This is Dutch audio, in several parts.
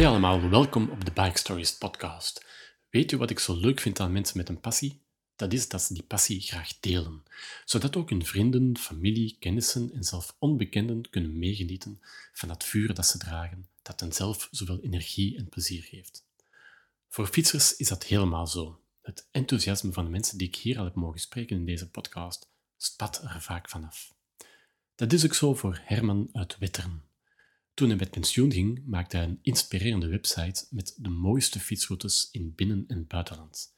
Hey allemaal, welkom op de Bike Stories podcast. Weet u wat ik zo leuk vind aan mensen met een passie? Dat is dat ze die passie graag delen, zodat ook hun vrienden, familie, kennissen en zelf onbekenden kunnen meegenieten van dat vuur dat ze dragen, dat hen zelf zoveel energie en plezier geeft. Voor fietsers is dat helemaal zo. Het enthousiasme van de mensen die ik hier al heb mogen spreken in deze podcast spat er vaak vanaf. Dat is ook zo voor Herman uit Wetteren. Toen hij met pensioen ging, maakte hij een inspirerende website met de mooiste fietsroutes in binnen- en buitenland.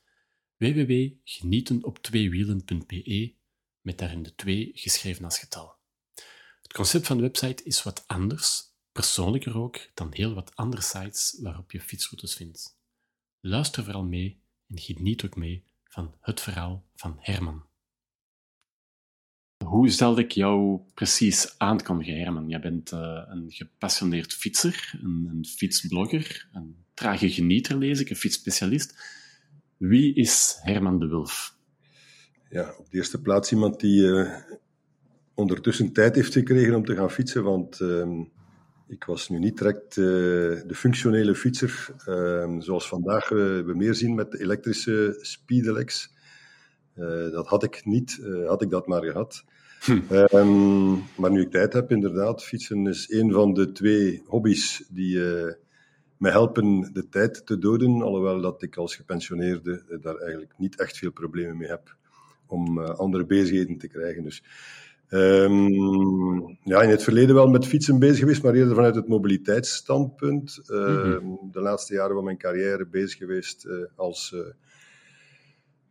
www.genietenoptweewielen.be met daarin de twee geschreven als getal. Het concept van de website is wat anders, persoonlijker ook, dan heel wat andere sites waarop je fietsroutes vindt. Luister vooral mee en geniet ook mee van het verhaal van Herman. Hoe zal ik jou precies aankondigen, Herman? Jij bent uh, een gepassioneerd fietser, een, een, fietsblogger, een trage genieter, lees ik, een fietsspecialist. Wie is Herman de Wulf? Ja, op de eerste plaats iemand die uh, ondertussen tijd heeft gekregen om te gaan fietsen, want uh, ik was nu niet direct uh, de functionele fietser, ehm, zoals vandaag we meer zien met de elektrische speedelecs. dat had ik niet, had ik dat maar gehad. Hm. Um, maar nu ik tijd heb, inderdaad, fietsen is een van de twee hobby's die uh, me helpen de tijd te doden. Alhoewel dat ik als gepensioneerde uh, daar eigenlijk niet echt veel problemen mee heb om uh, andere bezigheden te krijgen. Dus um, ja, in het verleden wel met fietsen bezig geweest, maar eerder vanuit het mobiliteitsstandpunt. Mm-hmm. De laatste jaren van mijn carrière bezig geweest als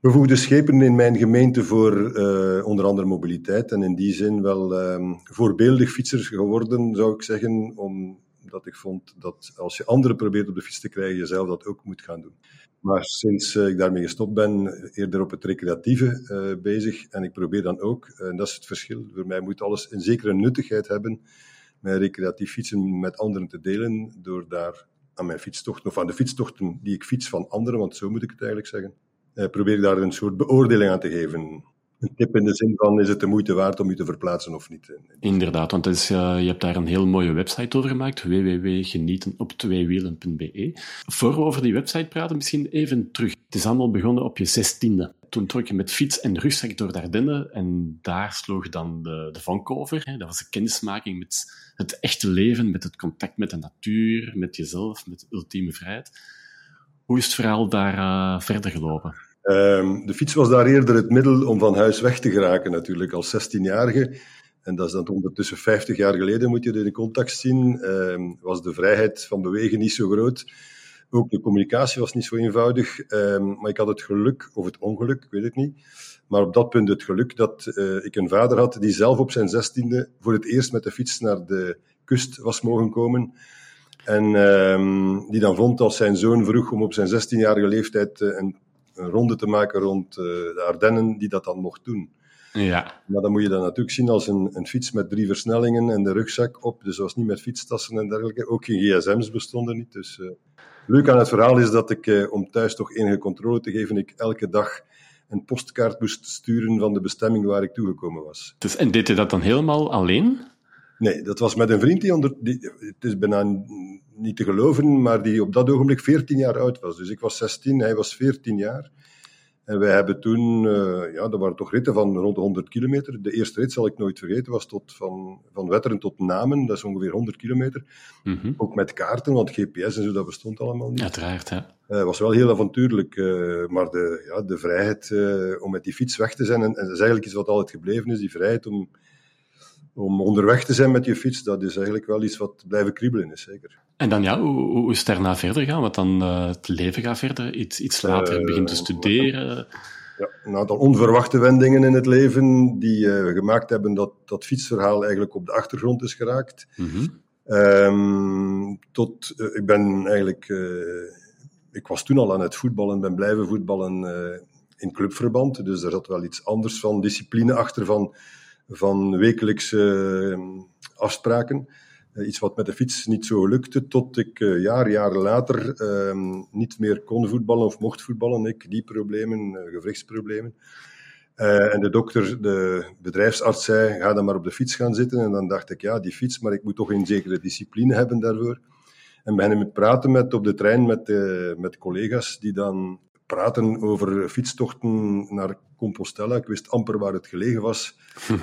bevoegde schepen in mijn gemeente voor uh, onder andere mobiliteit. En in die zin wel um, voorbeeldig fietser geworden, zou ik zeggen. Omdat ik vond dat als je anderen probeert op de fiets te krijgen, je zelf dat ook moet gaan doen. Maar sinds uh, ik daarmee gestopt ben, eerder op het recreatieve uh, bezig. En ik probeer dan ook, en dat is het verschil, voor mij moet alles een zekere nuttigheid hebben, mijn recreatief fietsen met anderen te delen, door daar aan mijn fietstochten, of aan de fietstochten die ik fiets van anderen, want zo moet ik het eigenlijk zeggen, probeer ik daar een soort beoordeling aan te geven. Een tip in de zin van, is het de moeite waard om je te verplaatsen of niet? Inderdaad, want is, uh, je hebt daar een heel mooie website over gemaakt, www.genietenop2wielen.be. Voor we over die website praten, misschien even terug. Het is allemaal begonnen op je zestiende. Toen trok je met fiets en rugzak door de en daar sloeg dan de, de vonk over. Hè. Dat was een kennismaking met het echte leven, met het contact met de natuur, met jezelf, met ultieme vrijheid. Hoe is het verhaal daar uh, verder gelopen? Um, de fiets was daar eerder het middel om van huis weg te geraken, natuurlijk, als 16-jarige. En dat is dan ondertussen 50 jaar geleden, moet je in de context zien. Um, was de vrijheid van bewegen niet zo groot. Ook de communicatie was niet zo eenvoudig. Um, maar ik had het geluk, of het ongeluk, ik weet het niet. Maar op dat punt het geluk dat uh, ik een vader had die zelf op zijn zestiende voor het eerst met de fiets naar de kust was mogen komen. En um, die dan vond als zijn zoon vroeg om op zijn 16-jarige leeftijd uh, een, een, ronde te maken rond uh, de Ardennen, die dat dan mocht doen. Ja. Maar dan moet je dat natuurlijk zien als een, een fiets met drie versnellingen en de rugzak op. Dus was niet met fietstassen en dergelijke. Ook geen gsm's bestonden niet. Dus uh, leuk aan het verhaal is dat ik, om thuis toch enige controle te geven, ik elke dag een postkaart moest sturen van de bestemming waar ik toegekomen was. Dus, en deed je dat dan helemaal alleen? Nee, dat was met een vriend die onder... Die, het is bijna niet te geloven, maar die op dat ogenblik 14 jaar oud was. Dus ik was 16, hij was 14 jaar. En wij hebben toen... Uh, ja, dat waren toch ritten van rond de 100 kilometer. De eerste rit zal ik nooit vergeten, was tot van, van Wetteren tot Namen. Dat is ongeveer 100 kilometer. Mm -hmm. Ook met kaarten, want GPS en zo, dat bestond allemaal niet. Uiteraard, ja. Het uh, was wel heel avontuurlijk, uh, maar de, ja, de vrijheid om met die fiets weg te zijn, en, en dat is eigenlijk iets wat altijd gebleven is, die vrijheid om om onderweg te zijn met je fiets, dat is eigenlijk wel iets wat blijven kriebelen is, zeker. En dan ja, hoe, hoe is het daarna verder gaan? Want dan uh, het leven gaat verder, iets, iets later uh, begint te studeren. Ja, een aantal onverwachte wendingen in het leven die uh, gemaakt hebben dat dat fietsverhaal eigenlijk op de achtergrond is geraakt. Mm -hmm. um, tot, ik ben eigenlijk, ik was toen al aan het voetballen, ben blijven voetballen in clubverband, dus daar zat wel iets anders van discipline achter van van wekelijkse afspraken. Uh, iets wat met de fiets niet zo lukte, tot ik uh, jaar, jaren later uh, niet meer kon voetballen of mocht voetballen. Ik die problemen, gewrichtsproblemen. en de dokter, de bedrijfsarts zei, ga dan maar op de fiets gaan zitten. En dan dacht ik, ja, die fiets, maar ik moet toch een zekere discipline hebben daarvoor. En beginnen met praten met, op de trein met, met collega's die dan praten over fietstochten naar Compostela. Ik wist amper waar het gelegen was.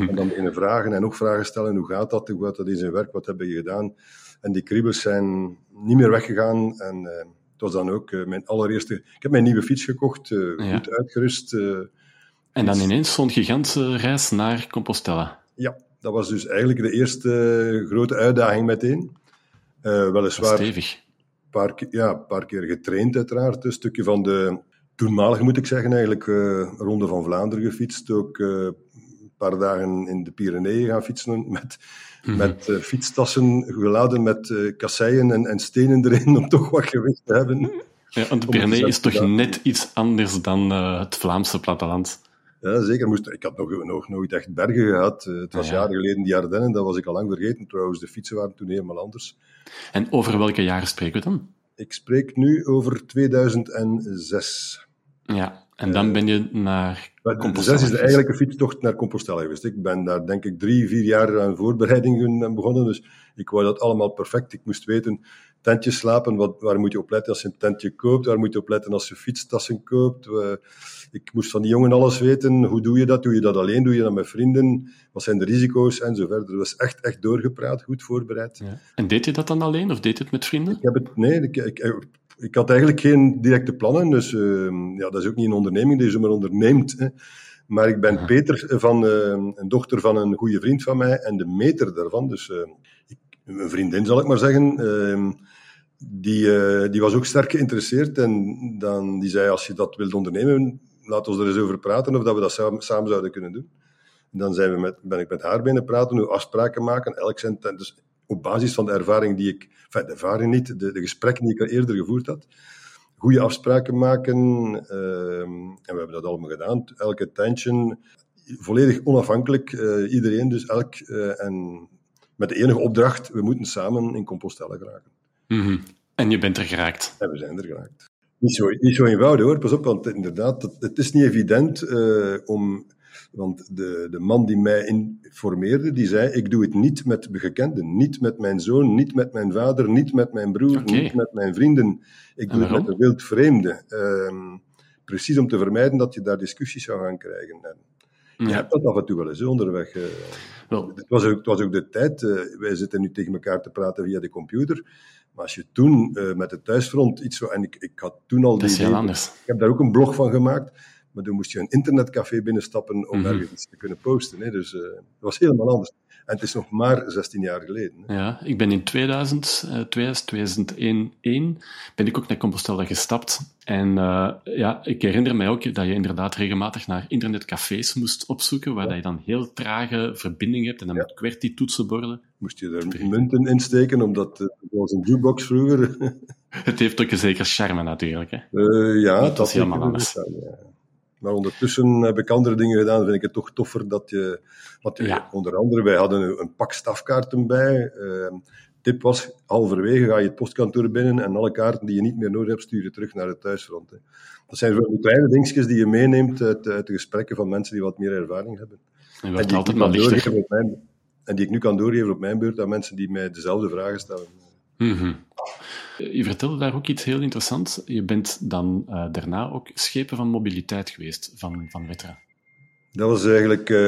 En dan beginnen vragen en nog vragen stellen. Hoe gaat dat? Hoe gaat dat in zijn werk? Wat heb je gedaan? En die kriebels zijn niet meer weggegaan. En uh, het was dan ook uh, mijn allereerste... Ik heb mijn nieuwe fiets gekocht, uh, ja. goed uitgerust. en dan ineens zo'n gigantische reis naar Compostela. Ja, dat was dus eigenlijk de eerste grote uitdaging meteen. weliswaar... Stevig. Een paar, ja, paar keer getraind uiteraard. Een stukje van de toenmalig moet ik zeggen eigenlijk, uh, Ronde van Vlaanderen gefietst. Ook uh, een paar dagen in de Pyreneeën gaan fietsen met, mm -hmm. met uh, fietstassen geladen met kasseien en, en, stenen erin om toch wat gewicht te hebben. Ja, want de Pyrenee is toch net iets anders dan het Vlaamse platteland? Ja, zeker. Moest, ik had nog, nog nooit echt bergen gehad. het was ja, ja. jaren geleden die Ardennen, dat was ik al lang vergeten. Trouwens, de fietsen waren toen helemaal anders. En over welke jaren spreken we dan? Ik spreek nu over 2006. Ja, en dan ben je naar Compostela. Is de eigenlijke fietstocht naar Compostela geweest. Ik ben daar denk ik drie, vier jaar aan voorbereidingen begonnen. Dus ik wou dat allemaal perfect. Ik moest weten, tentjes slapen, wat, waar moet je op letten als je een tentje koopt? Waar moet je op letten als je fietstassen koopt? Ik moest van die jongen alles weten. Hoe doe je dat? Doe je dat alleen? Doe je dat met vrienden? Wat zijn de risico's? En zo verder. Dat was echt, echt doorgepraat, goed voorbereid. Ja. En deed je dat dan alleen of deed je het met vrienden? Ik heb het, nee, ik, ik, ik had eigenlijk geen directe plannen, dus uh, ja, dat is ook niet een onderneming die je maar onderneemt. Hè. Maar ik ben. Peter, van, uh, een dochter van een goede vriend van mij en de meter daarvan. Dus uh, ik, een vriendin, zal ik maar zeggen, ehm, die, die was ook sterk geïnteresseerd. En dan, die zei, als je dat wilt ondernemen, laat ons er eens over praten of dat we dat samen, samen zouden kunnen doen. En dan zijn we met, ben ik met haar binnen praten, hoe afspraken maken. Elk zijn, dus op basis van de ervaring die ik, enfin, de ervaring niet, de, de gesprekken die ik al eerder gevoerd had, goede afspraken maken. Uh, en we hebben dat allemaal gedaan. Elke tentje, volledig onafhankelijk, uh, iedereen dus elk. Uh, en met de enige opdracht, we moeten samen in Compostela geraken. Mm -hmm. En je bent er geraakt. En we zijn er geraakt. Niet zo, niet zo eenvoudig hoor, pas op, want inderdaad, het, het is niet evident uh, om want de, de man die mij informeerde, die zei, ik doe het niet met gekenden. Niet met mijn zoon, niet met mijn vader, niet met mijn broer, okay. niet met mijn vrienden. Ik doe het met een wildvreemde. Um, precies om te vermijden dat je daar discussies zou gaan krijgen. En je ja. hebt dat af en toe wel eens onderweg. Uh, well. het, was ook, het was ook de tijd, uh, wij zitten nu tegen elkaar te praten via de computer. Maar als je toen uh, met het thuisfront iets zo... En ik, ik had toen al die... idee, anders. Ik heb daar ook een blog van gemaakt maar toen moest je een internetcafé binnenstappen om mm -hmm. ergens iets te kunnen posten. Hè. Dus uh, dat was helemaal anders. En het is nog maar 16 jaar geleden. Hè. Ja, ik ben in 2000, uh, 2001 ben ik ook naar Compostela gestapt. En uh, ja, ik herinner mij ook dat je inderdaad regelmatig naar internetcafés moest opzoeken, waar ja. je dan heel trage verbinding hebt en dan ja. met QWERTY-toetsenborden. Moest je er munten insteken, omdat het was een jukebox vroeger. het heeft ook een zeker charme natuurlijk. Hè? Ja, dat, dat is helemaal anders. Maar ondertussen heb ik andere dingen gedaan. Vind ik het toch toffer dat je. Want ja. onder andere, wij hadden een pak stafkaarten bij. Uh, tip was: halverwege ga je het postkantoor binnen en alle kaarten die je niet meer nodig hebt, stuur je terug naar het thuisfront. Hè. Dat zijn van die kleine dingetjes die je meeneemt uit, uit, de gesprekken van mensen die wat meer ervaring hebben. En, en die altijd maar lichter. Mijn, en die ik nu kan doorgeven op mijn beurt aan mensen die mij dezelfde vragen stellen. Mm -hmm. Je vertelde daar ook iets heel interessants. Je bent dan uh, daarna ook schepen van mobiliteit geweest van, van Wetra. Dat was eigenlijk uh,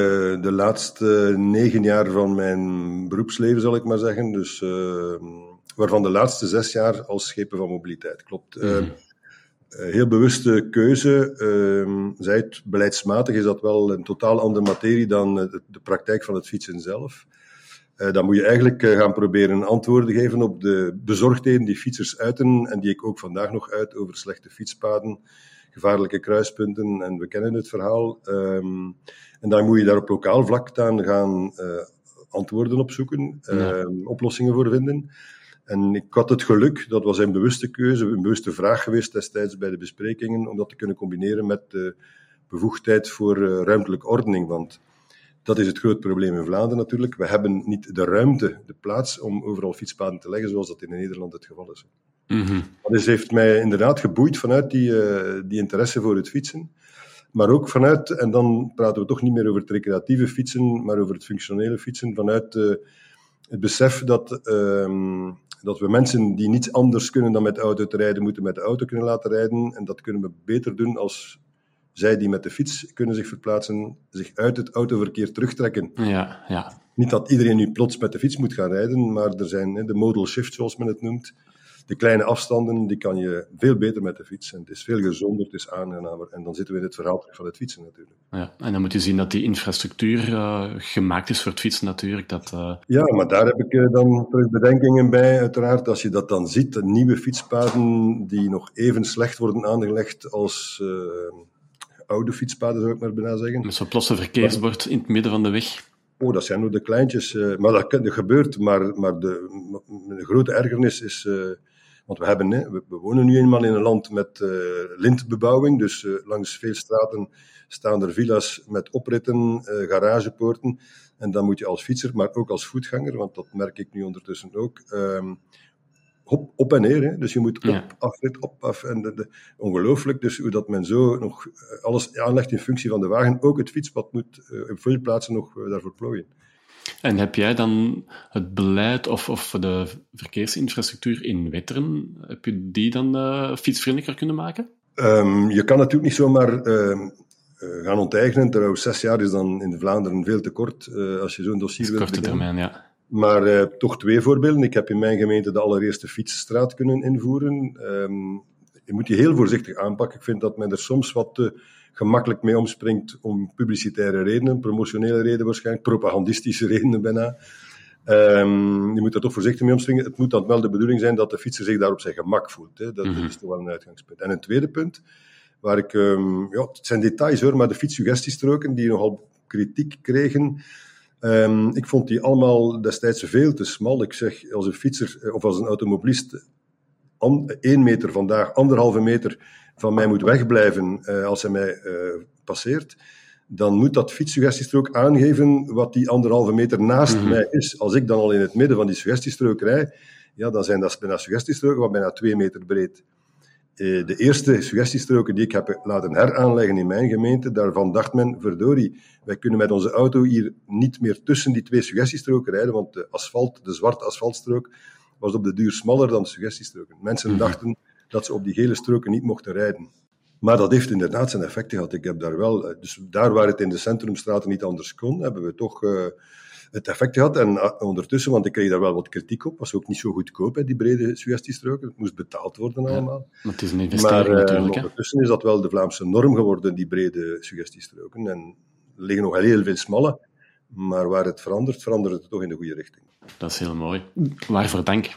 de laatste negen jaar van mijn beroepsleven, zal ik maar zeggen. Dus, uh, waarvan de laatste zes jaar als schepen van mobiliteit. Klopt. Mm -hmm. heel bewuste keuze. Ehm, zij het beleidsmatig is dat wel een totaal andere materie dan de praktijk van het fietsen zelf. Uh, dan moet je eigenlijk uh, gaan proberen antwoorden geven op de bezorgdheden die fietsers uiten en die ik ook vandaag nog uit over slechte fietspaden, gevaarlijke kruispunten en we kennen het verhaal. Um, en dan moet je daar op lokaal vlak dan gaan uh, antwoorden op zoeken, ja. oplossingen voor vinden. En ik had het geluk, dat was een bewuste keuze, een bewuste vraag geweest destijds bij de besprekingen, om dat te kunnen combineren met de bevoegdheid voor ruimtelijke ordening. Want dat is het groot probleem in Vlaanderen natuurlijk. We hebben niet de ruimte, de plaats om overal fietspaden te leggen, zoals dat in Nederland het geval is. Mm -hmm. Dus heeft mij inderdaad geboeid vanuit die, uh, die interesse voor het fietsen. Maar ook vanuit, en dan praten we toch niet meer over het recreatieve fietsen, maar over het functionele fietsen, vanuit uh, het besef dat uh, dat we mensen die niets anders kunnen dan met de auto te rijden, moeten met de auto kunnen laten rijden. En dat kunnen we beter doen als zij die met de fiets kunnen zich verplaatsen, zich uit het autoverkeer terugtrekken. Ja, ja. Niet dat iedereen nu plots met de fiets moet gaan rijden, maar er zijn de modal shift, zoals men het noemt. De kleine afstanden, die kan je veel beter met de fiets. En het is veel gezonder, het is aangenamer. En dan zitten we in het verhaal terug van het fietsen natuurlijk. Ja, en dan moet je zien dat die infrastructuur uh, gemaakt is voor het fietsen natuurlijk. Dat, uh... Ja, maar daar heb ik uh, dan terug bedenkingen bij, uiteraard. Als je dat dan ziet, de nieuwe fietspaden die nog even slecht worden aangelegd als oude fietspaden, zou ik maar bijna zeggen. Met zo'n plosse verkeersbord in het midden van de weg. Oh, dat zijn nog de kleintjes. Uh, maar dat, dat, gebeurt. Maar, maar de, de grote ergernis is. Uh, want we, hebben, hè, we, we, wonen nu eenmaal in een land met uh, lintbebouwing. Dus langs veel straten staan er villa's met opritten, garagepoorten. En dan moet je als fietser, maar ook als voetganger, want dat merk ik nu ondertussen ook ehm, op, en neer. Hè. Dus je moet op, ja. af, op, af. En de, de, ongelooflijk, dus hoe dat men zo nog eh, alles aanlegt in functie van de wagen. Ook het fietspad moet uh, op veel plaatsen nog uh, daarvoor plooien. En heb jij dan het beleid of, of de verkeersinfrastructuur in Wetteren, heb je die dan uh, fietsvriendelijker kunnen maken? Um, je kan natuurlijk niet zomaar uh, gaan onteigenen. Trouwens, zes jaar is dan in Vlaanderen veel te kort als je zo'n dossier wilt Korte termijn, ja. Maar uh, toch twee voorbeelden. Ik heb in mijn gemeente de allereerste fietsstraat kunnen invoeren. Um, je moet die heel voorzichtig aanpakken. Ik vind dat men er soms wat te gemakkelijk mee omspringt om publicitaire redenen, promotionele redenen waarschijnlijk, propagandistische redenen bijna. Um, je moet er toch voorzichtig mee omspringen. Het moet dan wel de bedoeling zijn dat de fietser zich daar op zijn gemak voelt. Hè. Dat, mm -hmm. is toch wel een uitgangspunt. En een tweede punt, waar ik, um, ja, het zijn details hoor, maar de fietssuggestiestroken die nogal kritiek kregen. Um, ik vond die allemaal destijds veel te smal. Ik zeg, als een fietser eh, of als een automobilist één meter vandaag, anderhalve meter van mij moet wegblijven uh, als hij mij uh, passeert, dan moet dat fietssuggestiestrook aangeven wat die anderhalve meter naast mm -hmm. mij is. Als ik dan al in het midden van die suggestiestrook rij, ja, dan zijn dat bijna suggestiestroken wat bijna twee meter breed. Eh, de eerste suggestiestroken die ik heb laten heraanleggen in mijn gemeente, daarvan dacht men, verdorie, wij kunnen met onze auto hier niet meer tussen die twee suggestiestroken rijden, want de asfalt, de zwarte asfaltstrook, was op de duur smaller dan de suggestiestroken. Mensen dachten dat ze op die gele stroken niet mochten rijden. Maar dat heeft inderdaad zijn effect gehad. Ik heb daar wel, dus daar waar het in de centrumstraten niet anders kon, hebben we toch uh, het effect gehad. En uh, ondertussen, want ik kreeg daar wel wat kritiek op, was ook niet zo goedkoop, hè, die brede suggestiestroken. Het moest betaald worden allemaal. Ja, maar het is een investering maar, uh, natuurlijk. ondertussen is dat wel de Vlaamse norm geworden, die brede suggestiestroken. En er liggen nog heel veel smalle, maar waar het verandert, verandert het toch in de goede richting. Dat is heel mooi. Waarvoor dank.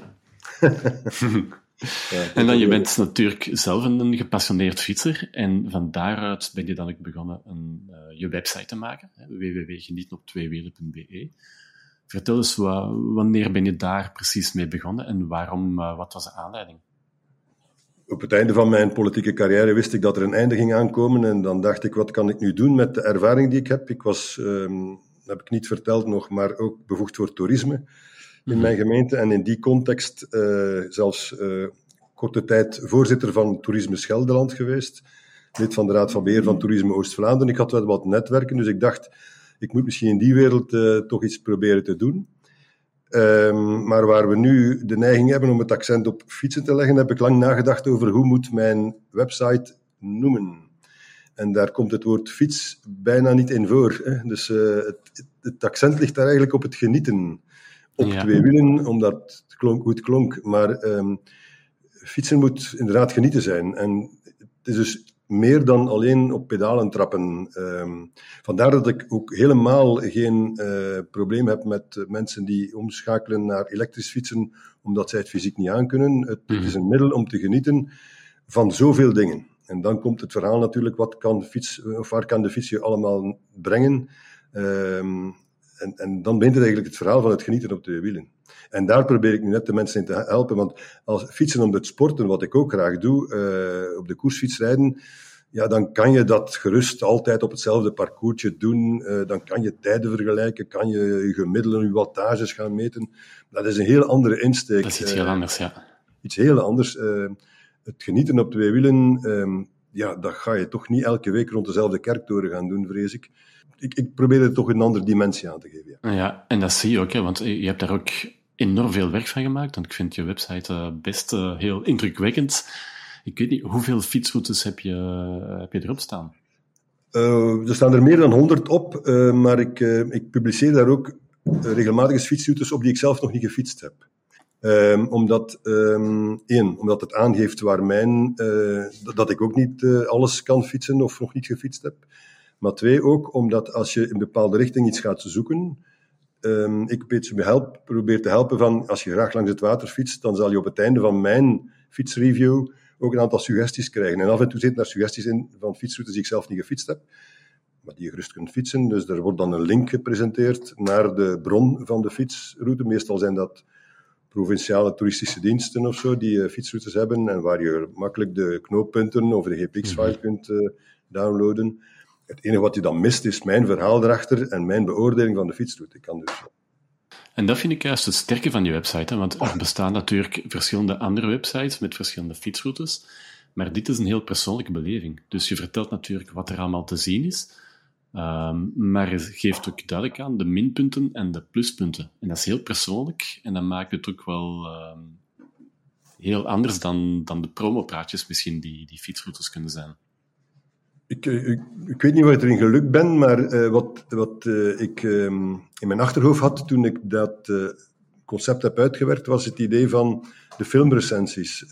Ja, en dan, je bent natuurlijk zelf een gepassioneerd fietser en van daaruit ben je dan ook begonnen een, uh, je website te maken, www.genieten-op-tweewielen.be. Vertel eens, wat, wanneer ben je daar precies mee begonnen en waarom, uh, wat was de aanleiding? Op het einde van mijn politieke carrière wist ik dat er een einde ging aankomen en dan dacht ik, wat kan ik nu doen met de ervaring die ik heb? Ik was, um, heb ik niet verteld nog, maar ook bevoegd voor toerisme in mijn gemeente. En in die context uh, zelfs uh, korte tijd voorzitter van Toerisme Scheldeland geweest. Lid van de Raad van Beheer van Toerisme Oost-Vlaanderen. Ik had wel wat netwerken, dus ik dacht, ik moet misschien in die wereld uh, toch iets proberen te doen. Um, maar waar we nu de neiging hebben om het accent op fietsen te leggen, heb ik lang nagedacht over hoe moet mijn website noemen. En daar komt het woord fiets bijna niet in voor. Hè? Dus het, het accent ligt daar eigenlijk op het genieten op ja. twee wielen, omdat het klonk, goed klonk. Maar um, fietsen moet inderdaad genieten zijn. En het is dus meer dan alleen op pedalen trappen. Um, vandaar dat ik ook helemaal geen uh, probleem heb met mensen die omschakelen naar elektrisch fietsen, omdat zij het fysiek niet aankunnen. Het, mm. het is een middel om te genieten van zoveel dingen. En dan komt het verhaal natuurlijk, wat kan fiets, of waar kan de fiets je allemaal brengen? Um, en, en dan begint het eigenlijk het verhaal van het genieten op twee wielen. En daar probeer ik nu net de mensen in te helpen. Want als fietsen om het sporten, wat ik ook graag doe, uh, op de koersfiets rijden, ja, dan kan je dat gerust altijd op hetzelfde parcoursje doen. Uh, dan kan je tijden vergelijken, kan je je gemiddelde, je wattages gaan meten. Dat is een heel andere insteek. Dat is iets heel anders, ja. Iets heel anders. het genieten op twee wielen, ehm, ja, dat ga je toch niet elke week rond dezelfde kerktoren gaan doen, vrees ik ik, ik probeer er toch een andere dimensie aan te geven. Ja. ja, en dat zie je ook, hè, want je hebt daar ook enorm veel werk van gemaakt, want ik vind je website best heel indrukwekkend. Ik weet niet, hoeveel fietsroutes heb je, heb je erop staan? er staan er meer dan 100 op, maar ik, ik publiceer daar ook regelmatig eens fietsroutes op die ik zelf nog niet gefietst heb. Um, omdat, um, één, omdat het aangeeft waar mijn, dat ik ook niet alles kan fietsen of nog niet gefietst heb. Maar twee, ook omdat als je in een bepaalde richting iets gaat zoeken, um, ik een beetje help, probeer te helpen van, als je graag langs het water fietst, dan zal je op het einde van mijn fietsreview ook een aantal suggesties krijgen. En af en toe zitten daar suggesties in van fietsroutes die ik zelf niet gefietst heb, maar die je gerust kunt fietsen. Dus er wordt dan een link gepresenteerd naar de bron van de fietsroute. Meestal zijn dat provinciale toeristische diensten of zo, die uh, fietsroutes hebben en waar je makkelijk de knooppunten over de GPX-file mhm. kunt uh, downloaden. Het enige wat je dan mist is mijn verhaal erachter en mijn beoordeling van de fietsroute. Ik kan dus... En dat vind ik juist het sterke van je website, want er bestaan natuurlijk verschillende andere websites met verschillende fietsroutes, maar dit is een heel persoonlijke beleving. Dus je vertelt natuurlijk wat er allemaal te zien is, Um, maar het geeft ook duidelijk aan de minpunten en de pluspunten. En dat is heel persoonlijk en dat maakt het ook wel um, heel anders dan, dan de promopraatjes misschien die, die fietsroutes kunnen zijn. Ik, eh, ik, ik, weet niet wat er in gelukt ben, maar uh, wat, wat uh, ik um, in mijn achterhoofd had toen ik dat concept heb uitgewerkt, was het idee van de filmrecensies.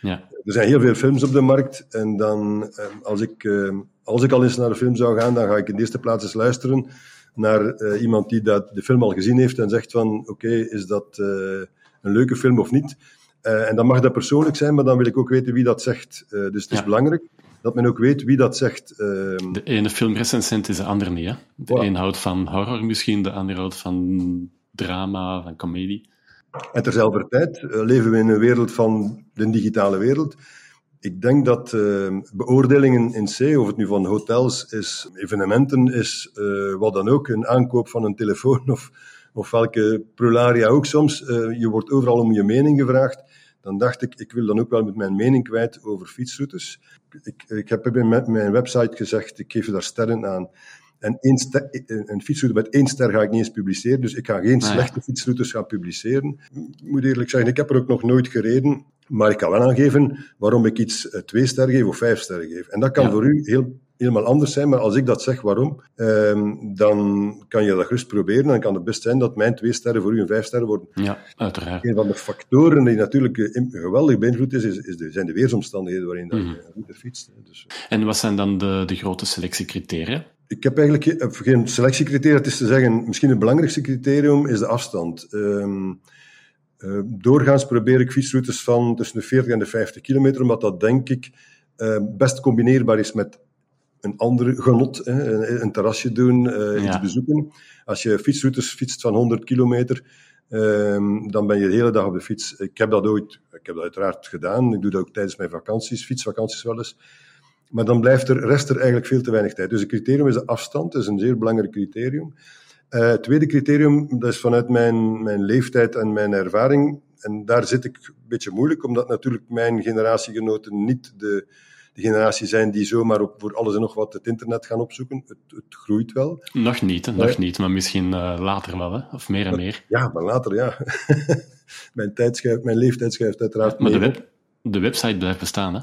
Ja. Er zijn heel veel films op de markt en dan, als ik als ik al eens naar de film zou gaan, dan ga ik in de eerste plaats eens luisteren naar iemand die dat, de film al gezien heeft en zegt van oké, is dat een leuke film of niet? En dan mag dat persoonlijk zijn, maar dan wil ik ook weten wie dat zegt. dus het is belangrijk dat men ook weet wie dat zegt. Ehm. de ene filmrecensent is de andere niet. Hè? De een houdt van horror misschien, de ander houdt van drama, van comedie. En terzelfde tijd leven we in een wereld van de digitale wereld ik denk dat uh, beoordelingen in C, of het nu van hotels is, evenementen is, uh, wat dan ook, een aankoop van een telefoon of, of welke prularia ook soms, uh, je wordt overal om je mening gevraagd. Dan dacht ik, ik wil dan ook wel met mijn mening kwijt over fietsroutes. Ik, ik heb op mijn website gezegd, ik geef daar sterren aan. En één ster, een fietsroute met één ster ga ik niet eens publiceren, dus ik ga geen ah, slechte fietsroutes gaan publiceren. Ik moet eerlijk zeggen, ik heb er ook nog nooit gereden. Maar ik kan wel aangeven waarom ik iets eh, twee sterren geef of vijf sterren geef. En dat kan voor u heel, helemaal anders zijn, maar als ik dat zeg waarom, ehm, dan kan je dat gerust proberen. Dan kan het best zijn dat mijn twee sterren voor u een vijf sterren worden. Ja, uiteraard. Een van de factoren die natuurlijk eh, geweldig beïnvloed is, is, is de, zijn de weersomstandigheden waarin dat je mm -hmm. fietst. Dus, eh. en wat zijn dan de, de grote selectiecriteria? Ik heb eigenlijk geen selectiecriteria. Het is te zeggen, misschien het belangrijkste criterium is de afstand. Um, uh, doorgaans probeer ik fietsroutes van tussen de 40 en de 50 kilometer, omdat dat denk ik uh, best combineerbaar is met een ander genot, hè, een, terrasje doen, uh, iets bezoeken. Als je fietsroutes fietst van 100 kilometer, ehm, dan ben je de hele dag op de fiets. Ik heb dat ooit, ik heb dat uiteraard gedaan. Ik doe dat ook tijdens mijn vakanties, fietsvakanties wel eens. Maar dan blijft er, rest er eigenlijk veel te weinig tijd. Dus het criterium is de afstand, dat is een zeer belangrijk criterium. Uh, het tweede criterium, dat is vanuit mijn, mijn leeftijd en mijn ervaring. En daar zit ik een beetje moeilijk, omdat natuurlijk mijn generatiegenoten niet de, de generatie zijn die zomaar op, voor alles en nog wat het internet gaan opzoeken. Het, het groeit wel. Nog niet, hè? nog niet, maar misschien uh, later wel, hè? of meer en meer. Ja, maar later, ja. mijn, tijd schuift, mijn leeftijd schuift uiteraard maar mee. Maar de, web, de website blijft bestaan, hè?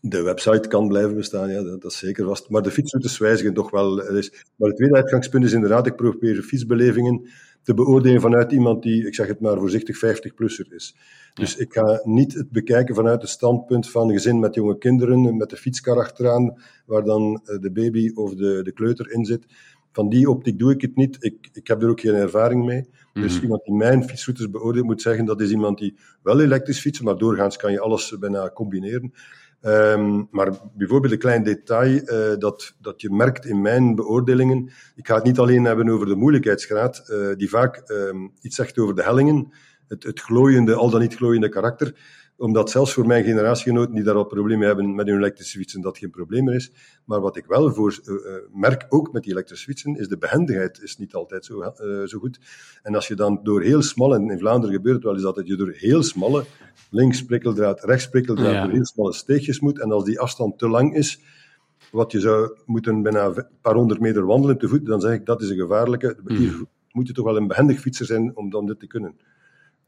de website kan blijven bestaan, ja, dat, dat is zeker vast. Maar de fietsroutes wijzigen toch wel. Maar het tweede uitgangspunt is inderdaad, ik probeer fietsbelevingen te beoordelen vanuit iemand die, ik zeg het maar voorzichtig, 50-plusser is. Dus ik ga niet het bekijken vanuit het standpunt van een gezin met jonge kinderen, met de fietskar achteraan, waar dan eh, de baby of de, de kleuter in zit. Van die optiek doe ik het niet. Ik, ik heb er ook geen ervaring mee. Dus mhm. iemand die mijn fietsroutes beoordeelt, moet zeggen dat is iemand die wel elektrisch fietst, maar doorgaans kan je alles bijna combineren. Um, maar bijvoorbeeld een klein detail uh, dat, dat je merkt in mijn beoordelingen. Ik ga het niet alleen hebben over de moeilijkheidsgraad, uh, die vaak um, iets zegt over de hellingen, het, het glooiende, al dan niet glooiende karakter omdat zelfs voor mijn generatiegenoten die daar al problemen hebben met hun elektrische fietsen, dat geen probleem meer is. Maar wat ik wel voor, uh, merk, ook met die elektrische fietsen, is de behendigheid is niet altijd zo, uh, zo goed. En als je dan door heel smalle, en in Vlaanderen gebeurt het wel eens dat je door heel smalle, links prikkeldraad, rechts prikkeldraad, ja. door heel smalle steegjes moet, en als die afstand te lang is, wat je zou moeten bijna een paar honderd meter wandelen te voet, dan zeg ik dat is een gevaarlijke. Mm. Hier moet je toch wel een behendig fietser zijn om dan dit te kunnen.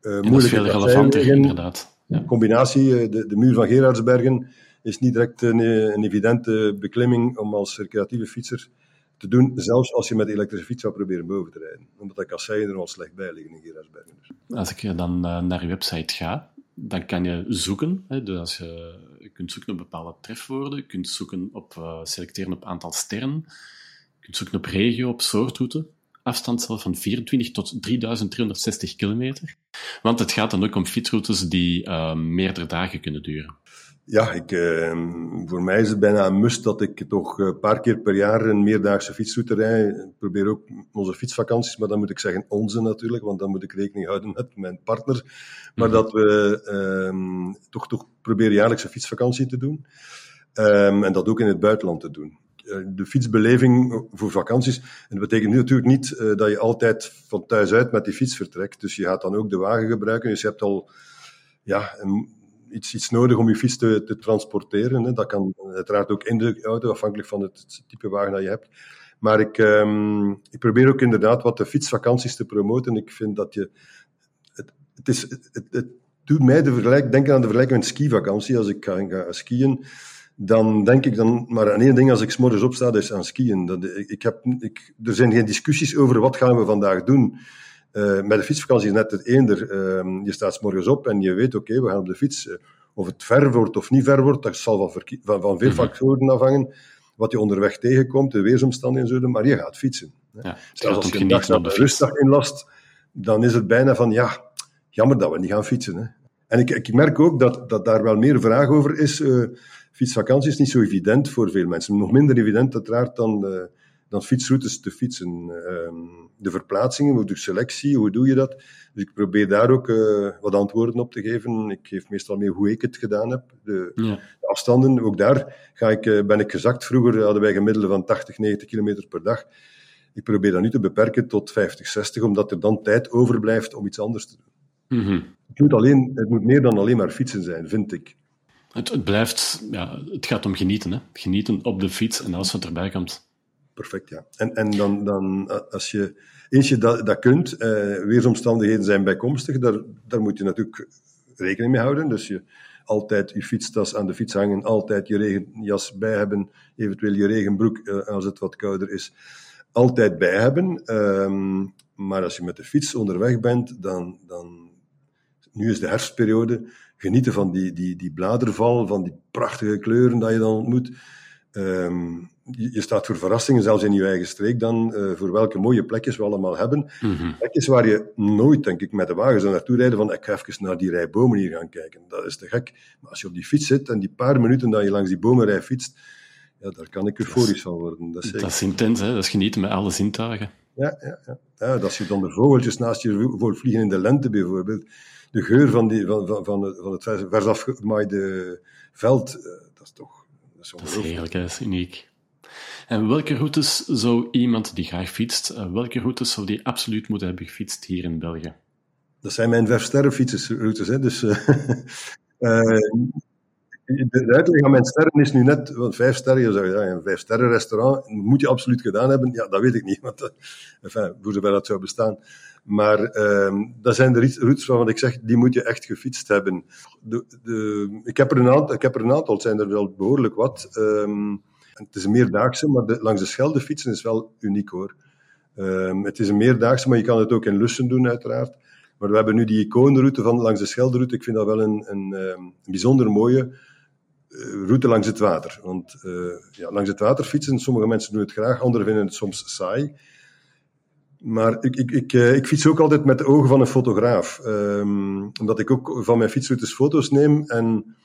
Uh, dat is veel relevanter, inderdaad. Ja. combinatie, de, de muur van Gerardsbergen is niet direct een, een evidente beklimming om als recreatieve fietser te doen, zelfs als je met elektrische fiets zou proberen boven te rijden. Omdat de kasseien er al slecht bij liggen in Gerardsbergen. Als ik dan uh, naar je website ga, dan kan je zoeken. Hè, dus als je, je, kunt zoeken op bepaalde trefwoorden, je kunt zoeken op uh, selecteren op aantal sterren, je kunt zoeken op regio, op soortroute, afstand zelf van 24 tot 3360 kilometer. Want het gaat dan ook om fietsroutes die uh, meerdere dagen kunnen duren. Ja, ik, uh, voor mij is het bijna een must dat ik toch een paar keer per jaar een meerdaagse fietsroute rijd. Ik probeer ook onze fietsvakanties, maar dan moet ik zeggen onze natuurlijk, want dan moet ik rekening houden met mijn partner. Maar mhm. dat we uh, toch, toch proberen jaarlijks een fietsvakantie te doen. Um, en dat ook in het buitenland te doen. Eh, de fietsbeleving voor vakanties. En dat betekent natuurlijk niet uh, dat je altijd van thuis uit met die fiets vertrekt. Dus je gaat dan ook de wagen gebruiken. Dus je hebt al ja, iets, iets nodig om je fiets te, te transporteren. Hè. Dat kan uiteraard ook in de auto, afhankelijk van het, type wagen dat je hebt. Maar ik, um, ik probeer ook inderdaad wat de fietsvakanties te promoten. Ik vind dat je. Het, het, is, het, het doet mij de vergelijk, denken aan de vergelijking met skivakantie. Als ik ga, ga skiën, dan denk ik dan maar aan één ding als ik s'morgens opsta, dat is aan skiën. Dat, ik heb, ik, er zijn geen discussies over wat gaan we vandaag doen. Uh, met de fietsvakantie is net het eender. Uh, je staat s morgens op en je weet, oké, we gaan op de fiets. Uh, of het ver wordt of niet ver wordt, dat zal van, van, van veel mhm. factoren afhangen. Wat je onderweg tegenkomt, de weersomstandigheden en zo, maar je gaat fietsen. Ja, Zelfs als je een dag de rustdag inlast, dan is het bijna van, ja, jammer dat we niet gaan fietsen. Hè. En ik, ik merk ook dat, dat daar wel meer vraag over is. Fietsvakantie is niet zo evident voor veel mensen. Nog minder evident uiteraard dan dan fietsroutes te fietsen. Ehm, de verplaatsingen, hoe doe je selectie, hoe doe je dat? Dus ik probeer daar ook uh, wat antwoorden op te geven. Ik geef meestal mee hoe ik het gedaan heb. De, ja. de afstanden, ook daar ga ik, uh, ben ik gezakt. Vroeger hadden wij gemiddelde van 80, 90 kilometer per dag. Ik probeer dat nu te beperken tot 50, 60, omdat er dan tijd overblijft om iets anders te doen. Mm het, moet alleen, het moet meer dan alleen maar fietsen zijn, vind ik. Het, het blijft, ja, het gaat om genieten. Hè? Genieten op de fiets en alles wat erbij komt perfect, ja. En, en dan, dan als je, eens je dat, dat kunt, eh, weersomstandigheden zijn bijkomstig, daar, daar moet je natuurlijk rekening mee houden. Dus je altijd je fietstas aan de fiets hangen, altijd je regenjas bij hebben, eventueel je regenbroek eh, als het wat kouder is, altijd bij hebben. Ehm, maar als je met de fiets onderweg bent, dan, dan nu is de herfstperiode, genieten van die, die, die bladerval, van die prachtige kleuren dat je dan ontmoet. Um, je staat voor verrassingen, zelfs in je eigen streek dan, uh, voor welke mooie plekjes we allemaal hebben. Mm Plekjes waar je nooit, denk ik, met de wagen zou naartoe rijden van ik ga even naar die rij bomen hier gaan kijken. Dat is te gek. Maar als je op die fiets zit en die paar minuten dat je langs die bomenrij fietst, ja, daar kan ik euforisch van worden. Dat is, dat is intens, hè? dat is genieten met alle zintuigen. Ja, ja, ja. ja dat je dan de vogeltjes naast je voor vliegen in de lente bijvoorbeeld, de geur van, die, van, van, van, het, van het vers afgemaaide veld, uh, dat is toch dat is, dat is heerlijk, dat is uniek. En welke routes zou iemand die graag fietst, eh, welke routes zou die absoluut moeten hebben gefietst hier in België? Dat zijn mijn vijf. Hè? Dus, uh, de uitleg aan mijn sterren is nu net, want vijf sterren, je zou ja, een vijf sterren restaurant moet je absoluut gedaan hebben. Ja, dat weet ik niet, want, enfin, voor zover dat zou bestaan. Maar uh, dat zijn de routes waarvan ik zeg, die moet je echt gefietst hebben. De, de, ik, heb er een aantal, ik heb er een aantal, het zijn er wel behoorlijk wat. Um, het is een meerdaagse, maar langs de Schelde fietsen is wel uniek hoor. Um, het is een meerdaagse, maar je kan het ook in Lussen doen uiteraard. Maar we hebben nu die icoonroute van langs de Schelderoute. Ik vind dat wel een, een, bijzonder mooie uh, route langs het water. Want uh, ja, langs het water fietsen, sommige mensen doen het graag, anderen vinden het soms saai. Maar ik, ik, ik, uh, ik fiets ook altijd met de ogen van een fotograaf. Um, omdat ik ook van mijn fietsroutes foto's neem en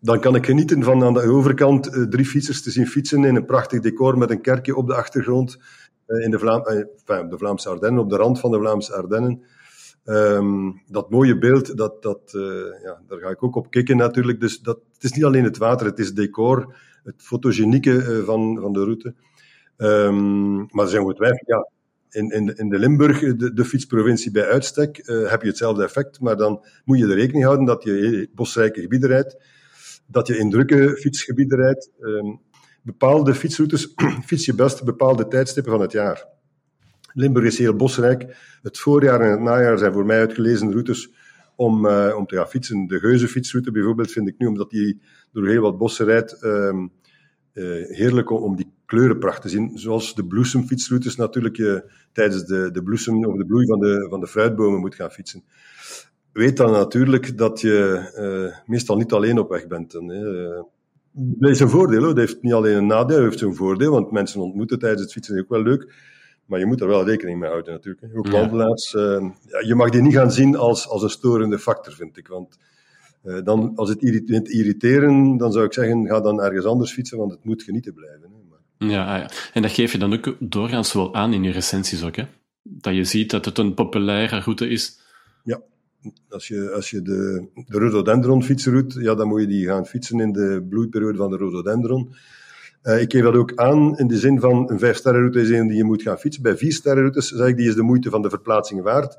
dan kan ik genieten van aan de overkant uh, drie fietsers te zien fietsen in een prachtig decor met een kerkje op de achtergrond uh, in de, Vlaam, de Vlaamse Ardennen, op de rand van de Vlaamse Ardennen. Um, dat mooie beeld, dat, dat, ja, daar ga ik ook op kicken natuurlijk. Dus dat, het is niet alleen het water, het is decor, het fotogenieke van, van de route. Um, maar er zijn ongetwijfeld, ja, in, in, in de Limburg, de, de fietsprovincie bij uitstek, heb je hetzelfde effect, maar dan moet je er rekening houden dat je bosrijke gebieden rijdt dat je in drukke fietsgebieden rijdt. Um, bepaalde fietsroutes fiets je best bepaalde tijdstippen van het jaar. Limburg is heel bosrijk. Het voorjaar en het najaar zijn voor mij uitgelezen routes om, uh, om te gaan fietsen. De Geuzenfietsroute bijvoorbeeld vind ik nu, omdat die door heel wat bossen rijdt, um, uh, heerlijk om, om, die kleurenpracht te zien. Zoals de bloesemfietsroutes natuurlijk je tijdens de, de bloesem of de bloei van de, van de fruitbomen moet gaan fietsen. Weet dan natuurlijk dat je uh, meestal niet alleen op weg bent. En, dat is een voordeel, hoor. dat heeft niet alleen een nadeel, dat heeft een voordeel, want mensen ontmoeten tijdens het fietsen ook wel leuk. Maar je moet er wel rekening mee houden natuurlijk. Ook wandelaars, uh, ja, je mag die niet gaan zien als, als een storende factor, vind ik. Want uh, dan, als het irrit irriteren, dan zou ik zeggen, ga dan ergens anders fietsen, want het moet genieten blijven. Ah, ja, en dat geef je dan ook doorgaans wel aan in je recensies ook, hè? Dat je ziet dat het een populaire route is. Ja, als je, als je de, de rhododendron fietsroute, ja, dan moet je die gaan fietsen in de bloeiperiode van de rhododendron. Uh, ik geef dat ook aan in de zin van een vijfsterrenroute is een die je moet gaan fietsen. Bij vier sterrenroutes zeg ik die is de moeite van de verplaatsing waard.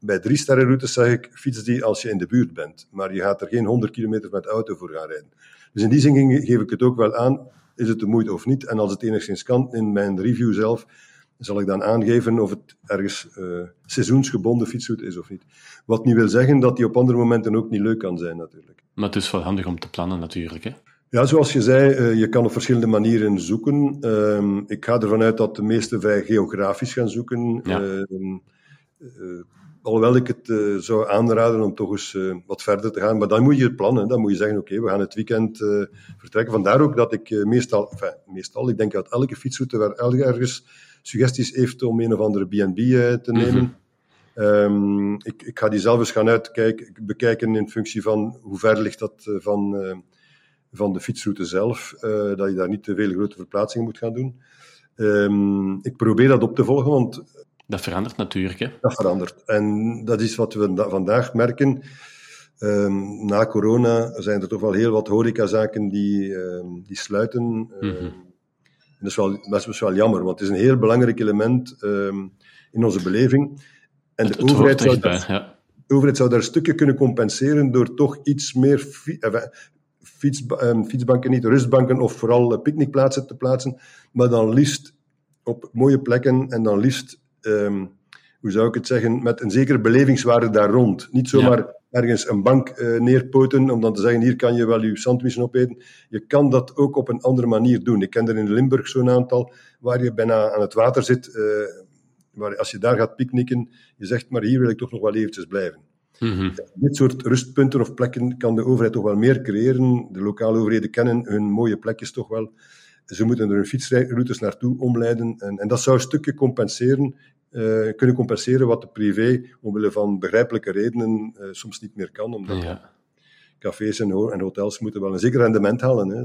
Bij drie sterrenroutes zeg ik fiets die als je in de buurt bent. Maar je gaat er geen 100 kilometer met auto voor gaan rijden. Dus in die zin geef ik het ook wel aan, is het de moeite of niet. En als het enigszins kan, in mijn review zelf, zal ik dan aangeven of het ergens uh, seizoensgebonden fietsroute is of niet. Wat niet wil zeggen dat die op andere momenten ook niet leuk kan zijn, natuurlijk. Maar het is wel handig om te plannen, natuurlijk. Hè? Ja, zoals je zei, uh, je kan op verschillende manieren zoeken. Uh, ik ga ervan uit dat de meeste wij geografisch gaan zoeken. Ja. Ehm, eh, alhoewel ik het zou aanraden om toch eens wat verder te gaan. Maar dan moet je het plannen. Dan moet je zeggen, oké, okay, we gaan het weekend vertrekken. Vandaar ook dat ik meestal, enfin, meestal, ik denk dat elke fietsroute waar ergens suggesties heeft om een of andere B&B te nemen. Mm -hmm. um, ik, ik, ga die zelf eens gaan uitkijken, bekijken in functie van hoe ver ligt dat van van de fietsroute zelf, dat je daar niet te veel grote verplaatsingen moet gaan doen. Um, ik probeer dat op te volgen, want... Dat verandert natuurlijk, hè? Dat verandert. En dat is wat we vandaag merken. Um, na corona zijn er toch wel heel wat horecazaken die, um, die sluiten. Mm -hmm. dat, is wel, dat is wel jammer, want het is een heel belangrijk element in onze beleving. En de overheid, zou daar, ja. de overheid zou daar stukken kunnen compenseren door toch iets meer fiets, um, fietsbanken niet, rustbanken of vooral picknickplaatsen te plaatsen, maar dan liefst op mooie plekken en dan liefst, um, hoe zou ik het zeggen, met een zekere belevingswaarde daar rond. Niet zomaar ja. ergens een bank uh, neerpoten om dan te zeggen, hier kan je wel je sandwichen opeten. Je kan dat ook op een andere manier doen. Ik ken er in Limburg zo'n aantal, waar je bijna aan het water zit, uh, waar als je daar gaat picknicken, je zegt, maar hier wil ik toch nog wel eventjes blijven. Mm-hmm. Dit soort rustpunten of plekken kan de overheid toch wel meer creëren. De lokale overheden kennen hun mooie plekjes toch wel. Ze moeten er hun fietsroutes naartoe omleiden. En, en dat zou een stukje compenseren, uh, kunnen compenseren wat de privé, omwille van begrijpelijke redenen, uh, soms niet meer kan. Omdat ja. cafés en, en, hotels moeten wel een zeker rendement halen. Hè.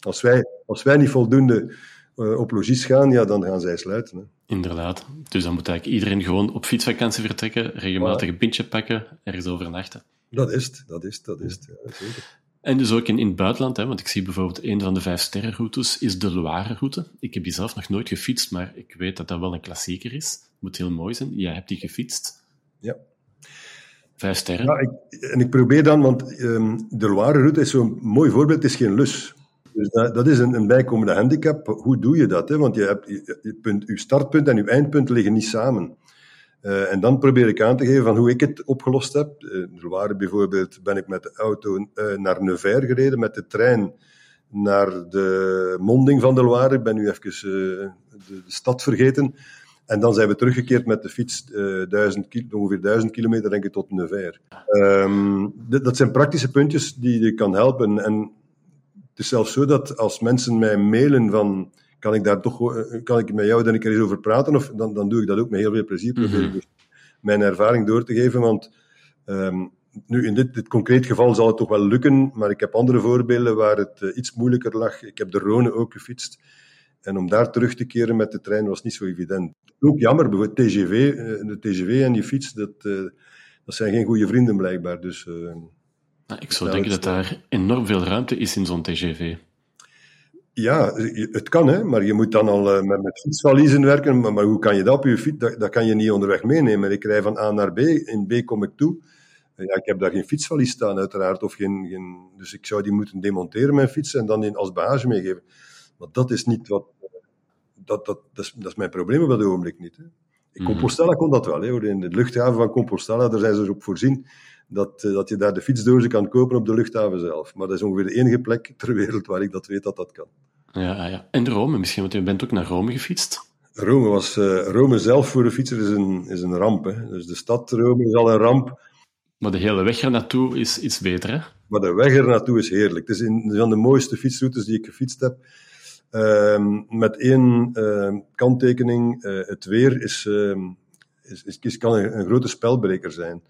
Als, wij, als wij niet voldoende uh, op logies gaan, ja, dan gaan zij sluiten. Hè. Inderdaad. Dus dan moet eigenlijk iedereen gewoon op fietsvakantie vertrekken, regelmatig een pintje pakken, ergens overnachten. Dat is het, dat is het, dat is het. Ja, zeker. En dus ook in, in het buitenland, hè, want ik zie bijvoorbeeld een van de vijf sterrenroutes is de Loire-route. Ik heb die zelf nog nooit gefietst, maar ik weet dat dat wel een klassieker is. Moet heel mooi zijn. Jij hebt die gefietst. Ja. Vijf sterren. Ja, ik, en ik probeer dan, want um, de Loire-route is zo'n mooi voorbeeld, het is geen lus. Dus dat, dat is een, een, bijkomende handicap. Hoe doe je dat? Hè? Want je hebt, je, je, punt, je startpunt en je eindpunt liggen niet samen. Uh, en dan probeer ik aan te geven van hoe ik het opgelost heb. Uh, er waren bijvoorbeeld, ben ik met de auto uh, naar Nevers gereden, met de trein naar de monding van de Loire. Ik ben nu even de, de, stad vergeten. En dan zijn we teruggekeerd met de fiets ongeveer duizend kilometer, denk ik, tot Nevers. Um, dat zijn praktische puntjes die je kan helpen. En is zelfs zo dat als mensen mij mailen van kan ik daar toch, eh, kan ik met jou dan een keer eens over praten, of, dan, dan doe ik dat ook met heel veel plezier. Mm -hmm. dus mijn ervaring door te geven, want um, nu in dit, dit concreet geval zal het toch wel lukken, maar ik heb andere voorbeelden waar het uh, iets moeilijker lag. Ik heb de Rhône ook gefietst. En om daar terug te keren met de trein was niet zo evident. Ook jammer, bijvoorbeeld TGV, uh, de TGV en die fiets, dat, uh, dat zijn geen goede vrienden blijkbaar. Dus nou, ik zou denken dat daar enorm veel ruimte is in zo'n TGV. Ja, het kan, hè, maar je moet dan al uh, met, met fietsvaliezen werken. Maar, maar, hoe kan je dat op je fiets? Dat, dat, kan je niet onderweg meenemen. Ik rij van A naar B. In B kom ik toe. Ja, ik heb daar geen fietsvalies staan, uiteraard. Of geen, geen, dus ik zou die moeten demonteren, mijn fiets, en dan in, als bagage meegeven. Maar dat is niet wat. Dat, dat, dat, is, dat is mijn probleem op dat ogenblik niet. Hè. In Compostela kon dat wel. Hè. In de luchthaven van Compostela, daar zijn ze erop voorzien dat, dat je daar de fietsdozen kan kopen op de luchthaven zelf. Maar dat is ongeveer de enige plek ter wereld waar ik dat weet dat dat kan. Ja, ja. En Rome misschien, want je bent ook naar Rome gefietst. Rome, was, uh, Rome zelf voor de fietser is een, is een ramp. Hè. Dus de stad Rome is al een ramp. Maar de hele weg er naartoe is iets beter, hè? Maar de weg er naartoe is heerlijk. Het is een van de mooiste fietsroutes die ik gefietst heb. Uh, met één uh, kanttekening. Uh, het weer is, ehm, is, is, is, kan een, een, grote spelbreker zijn.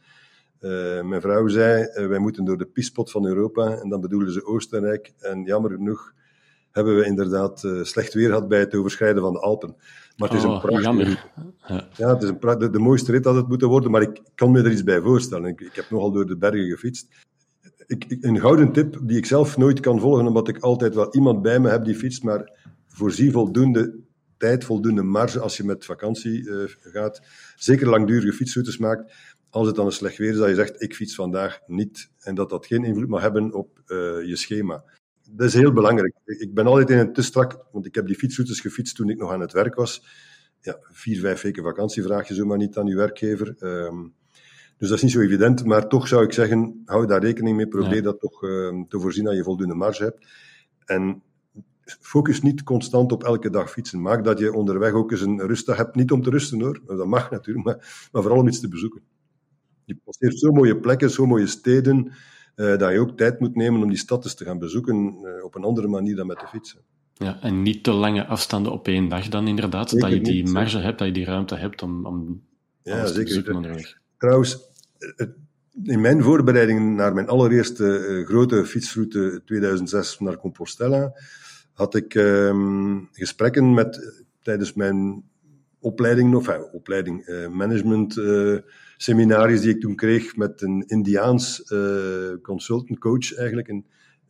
Eh, mijn vrouw zei, wij moeten door de piespot van Europa. En dan bedoelen ze Oostenrijk. En jammer genoeg hebben we inderdaad slecht weer gehad bij het overschrijden van de Alpen. Maar het is een oh, prachtige ja. ja. het is een de, de, mooiste rit dat het moeten worden, maar ik kan me er iets bij voorstellen. Ik, ik heb nogal door de bergen gefietst. Ik, een gouden tip die ik zelf nooit kan volgen, omdat ik altijd wel iemand bij me heb die fietst, maar voorzie voldoende tijd, voldoende marge als je met vakantie gaat. Zeker langdurige fietsroutes maakt. Als het dan een slecht weer is, dat je zegt, ik fiets vandaag niet. En dat dat geen invloed mag hebben op uh, je schema dat is heel belangrijk. Ik ben altijd in een te strak, want ik heb die fietsroutes gefietst toen ik nog aan het werk was. Ja, vier, vijf weken vakantie vraag je zomaar niet aan je werkgever. Um, dus dat is niet zo evident, maar toch zou ik zeggen, hou daar rekening mee. Probeer dat toch uh, te voorzien dat je voldoende marge hebt. En focus niet constant op elke dag fietsen. Maak dat je onderweg ook eens een rustdag hebt. Niet om te rusten hoor, dat mag natuurlijk, maar, maar vooral om iets te bezoeken. Je passeert zo mooie plekken, zo mooie steden. Uh, dat je ook tijd moet nemen om die stad eens te gaan bezoeken uh, op een andere manier dan met de fietsen. Ja, en niet te lange afstanden op één dag dan inderdaad, zeker dat je die niet, marge hebt, dat je die ruimte hebt om, om ja, zeker. Trouwens, in mijn voorbereiding naar mijn allereerste uh, grote fietsroute 2006 naar Compostela, had ik um, gesprekken met, tijdens mijn opleiding, of opleiding, management seminaries die ik toen kreeg met een Indiaans uh, consultant coach eigenlijk, een,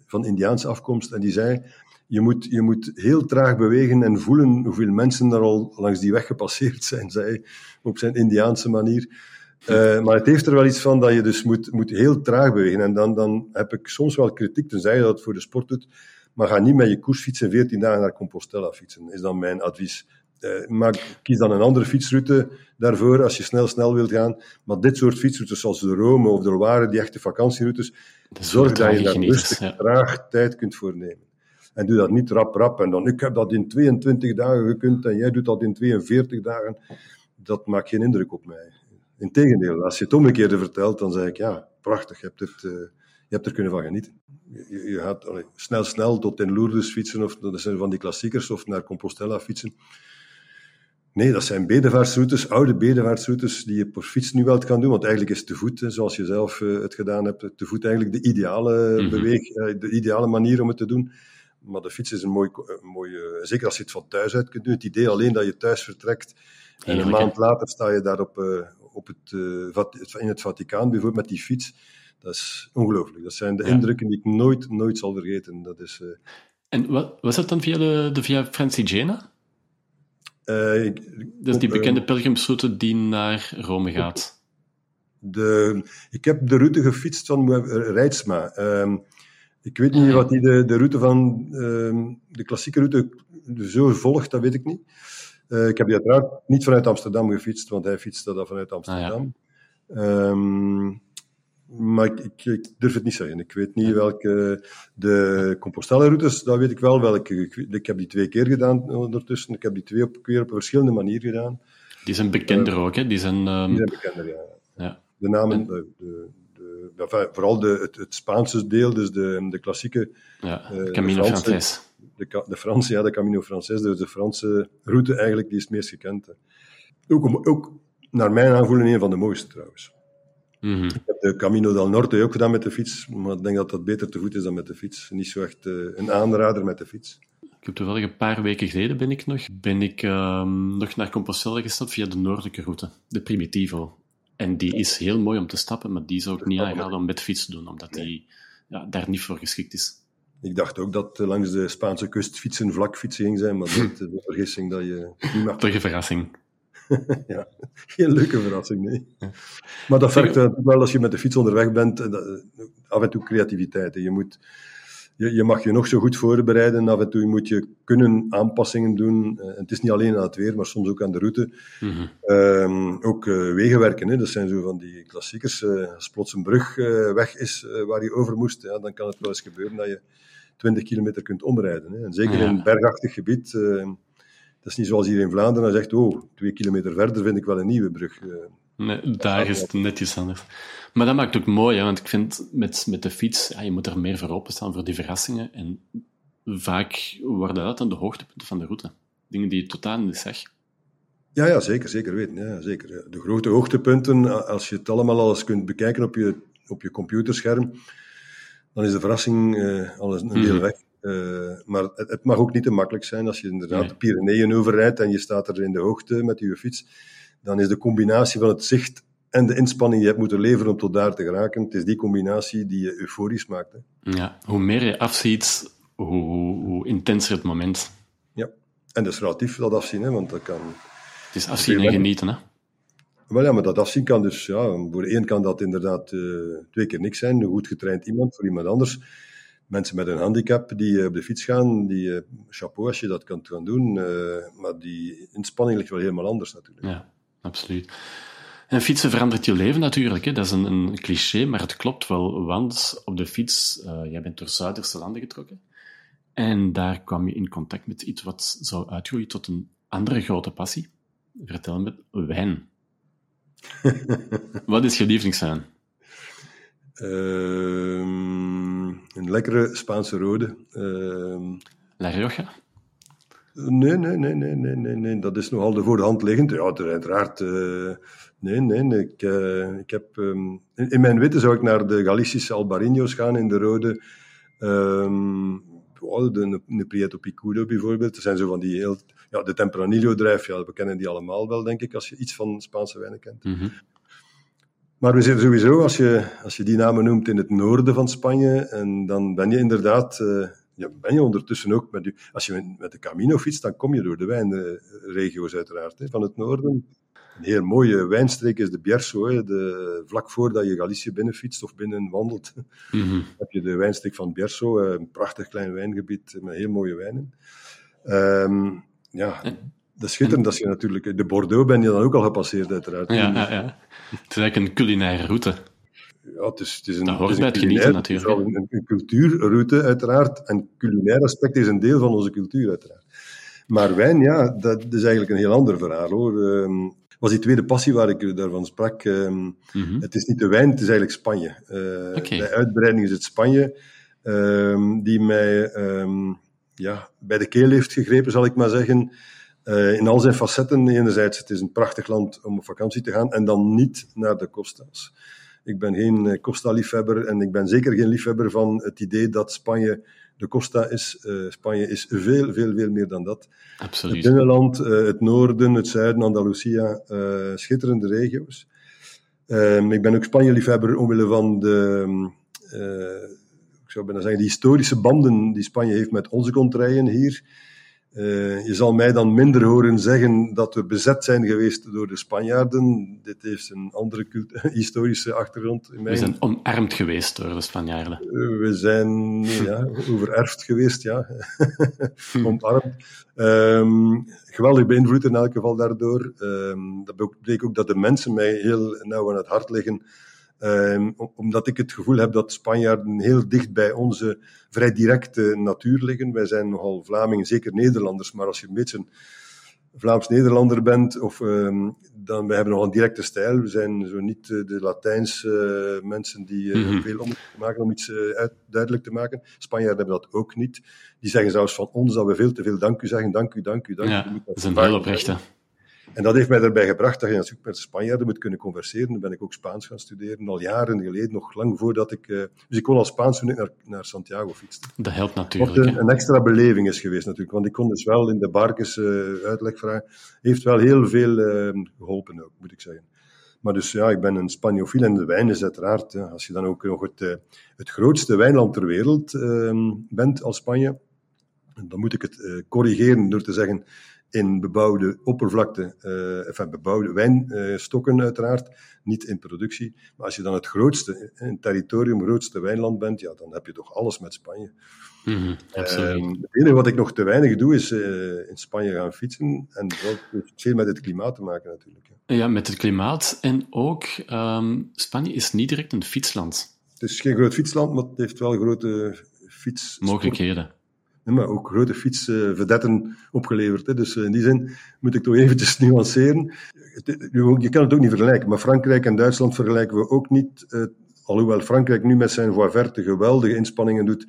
van Indiaanse afkomst. En die zei, je moet, je moet heel traag bewegen en voelen hoeveel mensen er al langs die weg gepasseerd zijn, zei op zijn Indiaanse manier. Uh, maar het heeft er wel iets van dat je dus moet, moet heel traag bewegen. En dan, dan heb ik soms wel kritiek, tenzij je dat voor de sport doet. Maar ga niet met je koersfietsen 14 dagen naar Compostela fietsen, is dan mijn advies. Uh, maar kies dan een andere fietsroute daarvoor als je snel, snel wilt gaan. Maar dit soort fietsroutes, zoals de Rome of de Loire, die echte vakantieroutes, zorg dat je daar rustig, ja. traag tijd kunt voornemen. En doe dat niet rap, rap. En dan, ik heb dat in 22 dagen gekund en jij doet dat in 42 dagen. Dat maakt geen indruk op mij. Integendeel, als je het omgekeerde vertelt, dan zeg ik, ja, prachtig, je hebt, het, uh, je hebt er kunnen van genieten. Je, je gaat allee, snel, snel tot in Lourdes fietsen, of dat zijn van die klassiekers, of naar Compostela fietsen. Nee, dat zijn bedevaartsroutes, oude bedevaartsroutes die je per fiets nu wel kan doen. Want eigenlijk is te voet, zoals je zelf uh, het gedaan hebt, te voet eigenlijk de ideale mm -hmm. beweeg, uh, de ideale manier om het te doen. Maar de fiets is een mooi, een mooi uh, zeker als je het van thuis uit kunt doen. Het idee alleen dat je thuis vertrekt en een maand later sta je daar op, op het, in het Vaticaan, bijvoorbeeld met die fiets. Dat is ongelooflijk. Dat zijn de ja. indrukken die ik nooit, nooit zal vergeten. Dat is, en wat, was dat dan via de, de Via Francigena? Uh, ik, dus die bekende uh, pilgrimsroute die naar Rome gaat. De, ik heb de route gefietst van Rijtsma. Uh, ik weet niet ah, wat die de, de route van ehm, de klassieke route zo volgt, dat weet ik niet. Uh, ik heb die uiteraard niet vanuit Amsterdam gefietst, want hij fietste dat vanuit Amsterdam. Ah, ja. um, maar ik, ik, ik, durf het niet zeggen. Ik weet niet welke. De Compostela-routes, dat weet ik wel welke. Ik, heb die twee keer gedaan ondertussen. Ik heb die twee op, keer op een verschillende manier gedaan. Die zijn bekender uh, ook, hè? Die zijn, um... die zijn bekender, ja. ja. De namen, de, de, de, enfin, vooral de, het, het, Spaanse deel, dus de, de klassieke. Ja, uh, Camino Frances. De, de Franse, ja, de Camino Frances, dus de Franse route eigenlijk, die is het meest gekend. Ook, ook naar mijn aanvoelen een van de mooiste trouwens. Mm -hmm. Ik heb de Camino del Norte ook gedaan met de fiets, maar ik denk dat dat beter te voet is dan met de fiets. Niet zo echt uh, een aanrader met de fiets. Ik heb toevallig een paar weken geleden ben ik nog, ben ik, um, nog naar Compostela gestapt via de noordelijke route, de Primitivo. En die is heel mooi om te stappen, maar die zou ik niet aanraden om met de fiets te doen, omdat die ja, daar niet voor geschikt is. Ik dacht ook dat langs de Spaanse kust fietsen vlakfietsen ging zijn, maar dat is een vergissing dat je niet mag. Toch een verrassing. ja, geen leuke verrassing, nee. Maar dat vergt wel als je met de fiets onderweg bent, af en toe creativiteit. Je moet, je, je, mag je nog zo goed voorbereiden. Af en toe moet je kunnen aanpassingen doen. Het is niet alleen aan het weer, maar soms ook aan de route. Mm -hmm. ook wegenwerken, hè. dat zijn zo van die klassiekers. Als plots een brug weg is waar je over moest, ja, dan kan het wel eens gebeuren dat je 20 kilometer kunt omrijden. Hè. En zeker ja. in een bergachtig gebied. Dat is niet zoals hier in Vlaanderen, dan zegt, oh, twee kilometer verder vind ik wel een nieuwe brug. nee, daar is het net iets anders. Maar dat maakt het ook mooi, hè, want ik vind met, met de fiets, ja, je moet er meer voor openstaan voor die verrassingen. En vaak worden dat dan de hoogtepunten van de route. Dingen die je totaal niet zegt. Ja, ja, zeker, zeker weten. Ja, zeker. De grote hoogtepunten, als je het allemaal alles kunt bekijken op je, op je computerscherm, dan is de verrassing uh, al een deel weg. Uh, maar het, het, mag ook niet te makkelijk zijn als je inderdaad nee. de Pyreneeën overrijdt en je staat er in de hoogte met je fiets. Dan is de combinatie van het zicht en de inspanning die je hebt moeten leveren om tot daar te geraken. Het is die combinatie die je euforisch maakt. Hè. Ja, hoe meer je afziet, hoe, hoe, hoe, intenser het moment. Ja, en dat is relatief dat afzien, hè, want dat kan... Het is afzien en genieten, hè? Wel ja, maar dat afzien kan dus, ja, voor de een kan dat inderdaad uh, twee keer niks zijn, een goed getraind iemand, voor iemand anders. Mensen met een handicap die uh, op de fiets gaan, die uh, chapeau als je dat kan gaan doen, maar die inspanning ligt wel helemaal anders natuurlijk. Ja, absoluut. En fietsen verandert je leven natuurlijk. Hè. Dat is een, een, cliché, maar het klopt wel. Want op de fiets, uh, jij bent door Zuiderse landen getrokken. En daar kwam je in contact met iets wat zou uitgroeien tot een andere grote passie. Vertel me, wijn. wat is je lievelingswijn? Uh, een lekkere Spaanse rode. Uh, La Rioja? Nee, nee, nee, nee, nee, nee, nee. Dat is nogal de voor de hand liggend. Ja, uiteraard. Uh, nee, nee, ik, uh, ik heb... Um, in, in, mijn witte zou ik naar de Galicische Albarino's gaan, in de rode... Um, oh, de, de Prieto Picudo bijvoorbeeld. Dat zijn zo van die heel... Ja, de Tempranillo-drijf, ja, we kennen die allemaal wel, denk ik, als je iets van Spaanse wijnen kent. Mm -hmm. Maar we zitten sowieso, als je, als je die namen noemt, in het noorden van Spanje, en dan ben je inderdaad... Uh, ja, ben je ondertussen ook met als je met de Camino fietst, dan kom je door de wijnregio's uiteraard, hè, van het noorden. Een heel mooie wijnstreek is de Bierzo, hè, de, vlak voordat je Galicië binnenfietst of binnen wandelt, mm -hmm. heb je de wijnstreek van Bierzo, een prachtig klein wijngebied met heel mooie wijnen. Um, ja, dat is schitterend als je natuurlijk... De Bordeaux ben je dan ook al gepasseerd, uiteraard. Ja, ja, ja. Het is eigenlijk een culinaire route. Ja, het is, het is een, dat hoort het is bij het genieten natuurlijk. Het is wel een, een, cultuurroute, uiteraard. En culinair aspect is een deel van onze cultuur, uiteraard. Maar wijn, ja, dat is eigenlijk een heel ander verhaal, hoor. Um, was die tweede passie waar ik daarvan sprak. Um, mm -hmm. Het is niet de wijn, het is eigenlijk Spanje. Uh, okay. Bij uitbreiding is het Spanje um, die mij ja, bij de keel heeft gegrepen, zal ik maar zeggen. Uh, in al zijn facetten. Enerzijds, het is een prachtig land om op vakantie te gaan en dan niet naar de Costa's. Ik ben geen Costa-liefhebber en ik ben zeker geen liefhebber van het idee dat Spanje de Costa is. Uh, Spanje is veel, veel, veel meer dan dat. Absoluut. Het binnenland, uh, het noorden, het zuiden, Andalusia, schitterende regio's. Ehm, ik ben ook Spanje-liefhebber omwille van de, ik zou bijna zeggen, de historische banden die Spanje heeft met onze contraien hier. Uh, je zal mij dan minder horen zeggen dat we bezet zijn geweest door de Spanjaarden. Dit heeft een andere historische achtergrond. In mijn... We zijn omarmd geweest door de Spanjaarden. Uh, we zijn ja, overerfd geweest, ja. omarmd. Um, geweldig beïnvloed in elk geval daardoor. Um, dat betekent ook dat de mensen mij heel nauw aan het hart liggen. Um, omdat ik het gevoel heb dat Spanjaarden heel dicht bij onze vrij directe natuur liggen. Wij zijn nogal Vlamingen, zeker Nederlanders, maar als je een beetje een Vlaams-Nederlander bent, of, um, dan we hebben nog een directe stijl. We zijn zo niet uh, de Latijnse uh, mensen die uh, mm -hmm. veel om maken om iets uit, duidelijk te maken. Spanjaarden hebben dat ook niet. Die zeggen zelfs van ons dat we veel te veel dank u zeggen. Dank u, dank u, dank u. Ja, dat is een heel oprechte. En dat heeft mij erbij gebracht dat je natuurlijk met Spanjaarden moet kunnen converseren. Dan ben ik ook Spaans gaan studeren, al jaren geleden, nog lang voordat ik... Uh, dus ik kon al Spaans toen ik naar, naar Santiago fietste. Dat helpt natuurlijk. Wat een, een, extra beleving is geweest natuurlijk, want ik kon dus wel in de Barkes uh, uitleg vragen. Heeft wel heel veel uh, geholpen ook, moet ik zeggen. Maar dus ja, ik ben een Spanjofiel en de wijn is uiteraard, ja, als je dan ook nog het, het grootste wijnland ter wereld ehm, bent als Spanje, dan moet ik het corrigeren door te zeggen in bebouwde oppervlakte, uh, enfin bebouwde wijnstokken uiteraard, niet in productie. Maar als je dan het grootste, een territorium, grootste wijnland bent, ja, dan heb je toch alles met Spanje. Mm -hmm, het enige wat ik nog te weinig doe, is uh, in Spanje gaan fietsen. En dat heeft veel met het klimaat te maken natuurlijk. Ja, met het klimaat. En ook, um, Spanje is niet direct een fietsland. Het is geen groot fietsland, maar het heeft wel grote fiets... Maar ook grote fietsverdetten opgeleverd. Hè. Dus in die zin moet ik toch eventjes nuanceren. Je kan het ook niet vergelijken, maar Frankrijk en Duitsland vergelijken we ook niet. Alhoewel Frankrijk nu met zijn voie verte geweldige inspanningen doet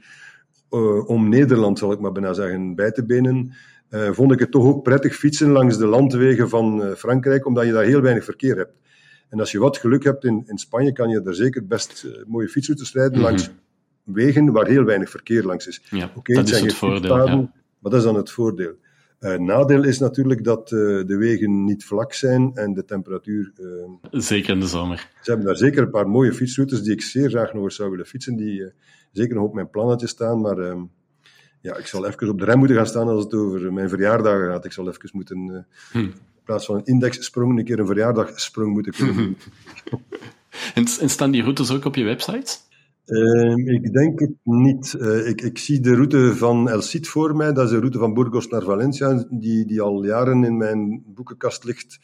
om Nederland, zal ik maar bijna zeggen, bij te benen, vond ik het toch ook prettig fietsen langs de landwegen van Frankrijk, omdat je daar heel weinig verkeer hebt. En als je wat geluk hebt in, in Spanje, kan je er zeker best mooie fietsroutes rijden mm -hmm. langs wegen waar heel weinig verkeer langs is. Ja, Oké, okay, dat is het voordeel. Ja. Maar dat is dan het voordeel. Uh, nadeel is natuurlijk dat uh, de wegen niet vlak zijn en de temperatuur. Uh, zeker in de zomer. Ze hebben daar zeker een paar mooie fietsroutes die ik zeer graag nog eens zou willen fietsen, die zeker nog op mijn plannetje staan. Maar ehm, ja, ik zal even op de rem moeten gaan staan als het over mijn verjaardagen gaat. Ik zal even moeten, hm. in plaats van een indexsprong, een keer een verjaardagsprong moeten kunnen doen. en, en staan die routes ook op je website? Uh, ik denk het niet. Uh, ik, ik, zie de route van El Cid voor mij. Dat is de route van Burgos naar Valencia, die, die al jaren in mijn boekenkast ligt.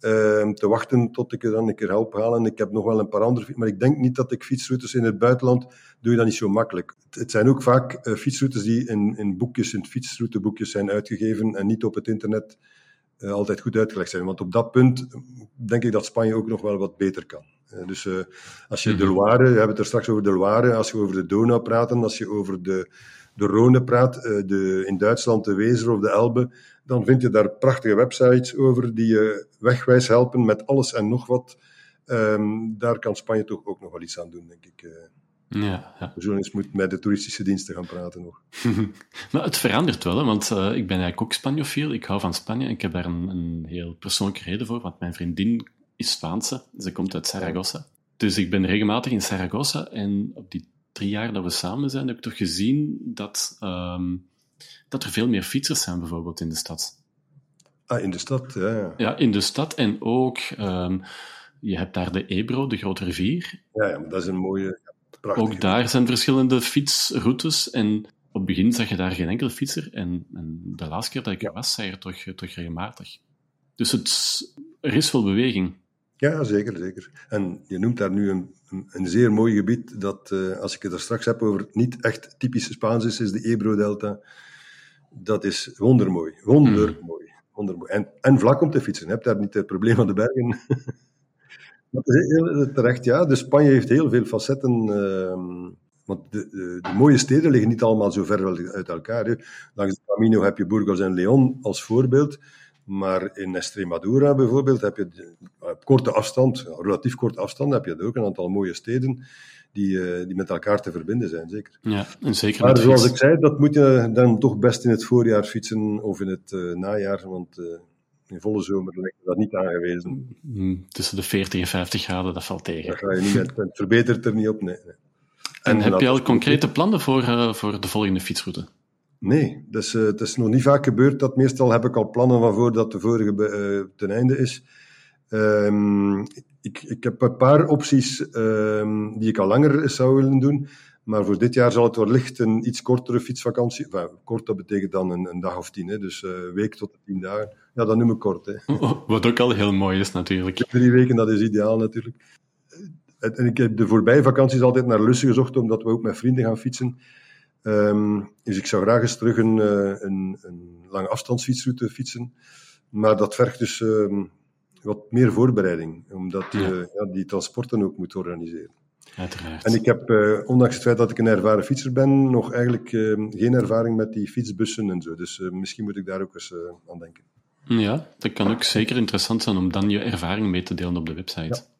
Uh, te wachten tot ik er dan een keer help halen. Ik heb nog wel een paar andere, maar ik denk niet dat ik fietsroutes in het buitenland doe je dat niet zo makkelijk. Het, zijn ook vaak uh, fietsroutes die in, in boekjes, in fietsrouteboekjes zijn uitgegeven en niet op het internet uh, altijd goed uitgelegd zijn. Want op dat punt denk ik dat Spanje ook nog wel wat beter kan. Dus uh, als je de Loire, we hebben het er straks over de Loire, als je over de Donau praat, als je over de, de Rhône praat, de, in Duitsland de Wezer of de Elbe, dan vind je daar prachtige websites over die je wegwijs helpen met alles en nog wat. Um, daar kan Spanje toch ook nog wel iets aan doen, denk ik. Ja, ja. De journalist moet met de toeristische diensten gaan praten nog. maar het verandert wel, hè, want uh, ik ben eigenlijk ook Spanjofiel. Ik hou van Spanje. Ik heb daar een, een heel persoonlijke reden voor, want mijn vriendin is Spaanse. Ze komt uit Saragossa. Dus ik ben regelmatig in Saragossa en op die drie jaar dat we samen zijn, heb ik toch gezien dat, um, dat er veel meer fietsers zijn, bijvoorbeeld in de stad. Ah, in de stad, ja. Ja, ja in de stad en ook... Um, je hebt daar de Ebro, de grote rivier. Ja, ja maar dat is een mooie... Prachtig. Ook daar zijn verschillende fietsroutes. En op het begin zag je daar geen enkele fietser. En, en de laatste keer dat ik er was, zei er toch, toch regelmatig. Dus het, er is veel beweging. Ja, zeker, zeker. En je noemt daar nu een, een, zeer mooi gebied dat, uh, als ik het er straks heb over niet echt typische Spaans is, is de Ebro-delta. Dat is wondermooi. Wondermooi. Mm. wondermooi. En, en vlak om te fietsen. Je hebt daar niet het probleem van de bergen. Dat is heel terecht, ja. Dus Spanje heeft heel veel facetten. Uh, want de, de, de, mooie steden liggen niet allemaal zo ver uit elkaar. Hè. Langs de Camino heb je Burgos en León als voorbeeld. Maar in Extremadura bijvoorbeeld heb je op korte afstand, relatief korte afstand, heb je ook een aantal mooie steden die, uh, die met elkaar te verbinden zijn, zeker. Ja, en zeker Maar zoals ik zei, dat moet je dan toch best in het voorjaar fietsen of in het uh, najaar, want... Uh, in volle zomer lijkt dat niet aangewezen. Mm, tussen de 40 en 50 graden, dat valt tegen. Dat ga je niet met, het verbetert er niet op, nee. nee. En, en heb je al concrete plannen voor, uh, voor de volgende fietsroute? Nee, dus, uh, het is nog niet vaak gebeurd dat. Meestal heb ik al plannen van voordat de vorige uh, ten einde is. Um, ik, ik heb een paar opties um, die ik al langer zou willen doen. Maar voor dit jaar zal het wellicht een iets kortere fietsvakantie. Enfin, kort, dat betekent dan een, een dag of tien. Hè. Dus een uh, week tot tien dagen. Ja, dat noem ik kort. Hè. Wat ook al heel mooi is, natuurlijk. Drie weken, dat is ideaal, natuurlijk. En ik heb de voorbije vakanties altijd naar Lussen gezocht, omdat we ook met vrienden gaan fietsen. Um, dus ik zou graag eens terug een, een, een lange afstandsfietsroute fietsen. Maar dat vergt dus um, wat meer voorbereiding, omdat ja. Uh, ja, die transporten ook moet organiseren. Uiteraard. En ik heb, uh, ondanks het feit dat ik een ervaren fietser ben, nog eigenlijk uh, geen ervaring met die fietsbussen en zo. Dus misschien moet ik daar ook eens aan denken. Ja, dat kan ook zeker interessant zijn om dan je ervaring mee te delen op de website. Ja.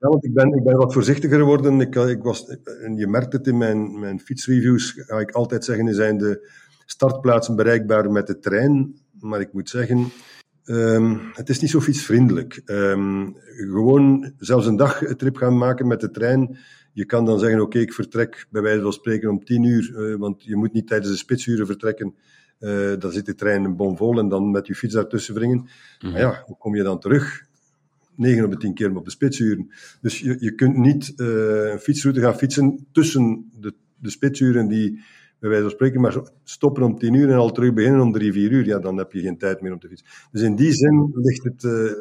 Ja, want ik ben, ik ben wat voorzichtiger geworden. Ik, ik was, en je merkt het in mijn, mijn fietsreviews, ga ik altijd zeggen, zijn de startplaatsen bereikbaar met de trein. Maar ik moet zeggen, um, het is niet zo fietsvriendelijk. Um, gewoon zelfs een dagtrip gaan maken met de trein. Je kan dan zeggen, oké, okay, ik vertrek bij wijze van spreken om tien uur, uh, want je moet niet tijdens de spitsuren vertrekken. Uh, dan zit de trein bomvol en dan met je fiets daartussen wringen. Maar ja, hoe kom je dan terug? 9 op de 10 keer op de spitsuren. Dus je, je kunt niet uh, een fietsroute gaan fietsen tussen de, de spitsuren die bij wijze van spreken maar stoppen om 10 uur en al terug beginnen om 3, 4 uur. Ja, dan heb je geen tijd meer om te fietsen. Dus in die zin ligt het... Uh,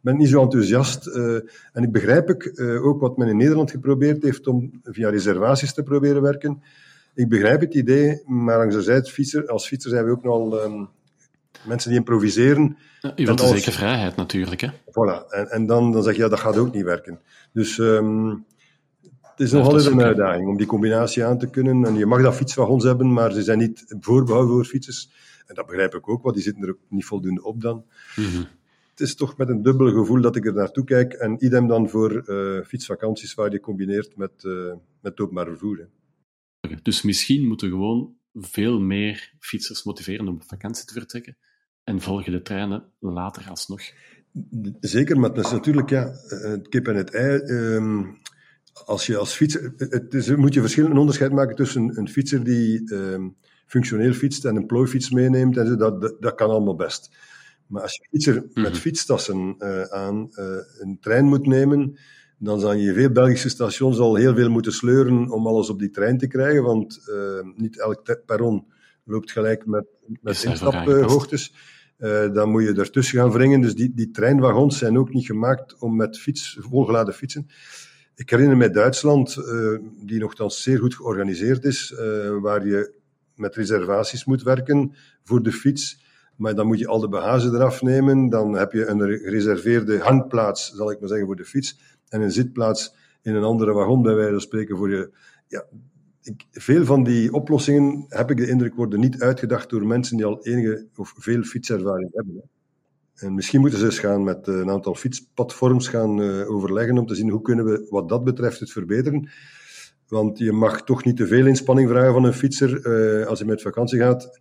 ben niet zo enthousiast. Uh, en ik begrijp ik, ook wat men in Nederland geprobeerd heeft om via reservaties te proberen werken. Ik begrijp het idee, maar anderzijds, fietser, als fietser zijn we ook nog um, mensen die improviseren. Ja, je wilt een zekere vrijheid natuurlijk. Hè? Voilà, en, en dan, dan zeg je, ja, dat gaat ook niet werken. Dus um, het is nog altijd een uitdaging om die combinatie aan te kunnen. En je mag dat fietswagons hebben, maar ze zijn niet voorbehouden voor fietsers. En dat begrijp ik ook, want die zitten er ook niet voldoende op dan. Mm -hmm. Het is toch met een dubbel gevoel dat ik er naartoe kijk. En idem dan voor uh, fietsvakanties waar je combineert met, uh, met openbaar vervoer. Hè. Dus misschien moeten we gewoon veel meer fietsers motiveren om op vakantie te vertrekken en volgen de treinen later alsnog. Zeker, maar het is natuurlijk ja, het kip en het ei. Um, als je als fietser, het is, moet je verschillende onderscheid maken tussen een fietser die um, functioneel fietst en een plooifiets meeneemt en zo, dat, dat, dat kan allemaal best. Maar als je fietser mm -hmm. met fietstassen uh, aan uh, een trein moet nemen, dan zal je veel Belgische stations al heel veel moeten sleuren om alles op die trein te krijgen, want uh, niet elk perron loopt gelijk met, met instaphoogtes. Uh, dan moet je ertussen gaan wringen. Dus die, die treinwagons zijn ook niet gemaakt om met fiets, volgeladen fietsen. Ik herinner me Duitsland, uh, die nogthans zeer goed georganiseerd is, uh, waar je met reservaties moet werken voor de fiets. Maar dan moet je al de bagage eraf nemen. Dan heb je een gereserveerde hangplaats, zal ik maar zeggen, voor de fiets en een zitplaats in een andere wagon, bij wijze van spreken, voor je. Ja, ik, veel van die oplossingen, heb ik de indruk, worden niet uitgedacht door mensen die al enige of veel fietservaring hebben. Hè. En misschien moeten ze eens gaan met een aantal fietsplatforms gaan uh, overleggen om te zien hoe kunnen we wat dat betreft het verbeteren. Want je mag toch niet te veel inspanning vragen van een fietser uh, als hij met vakantie gaat.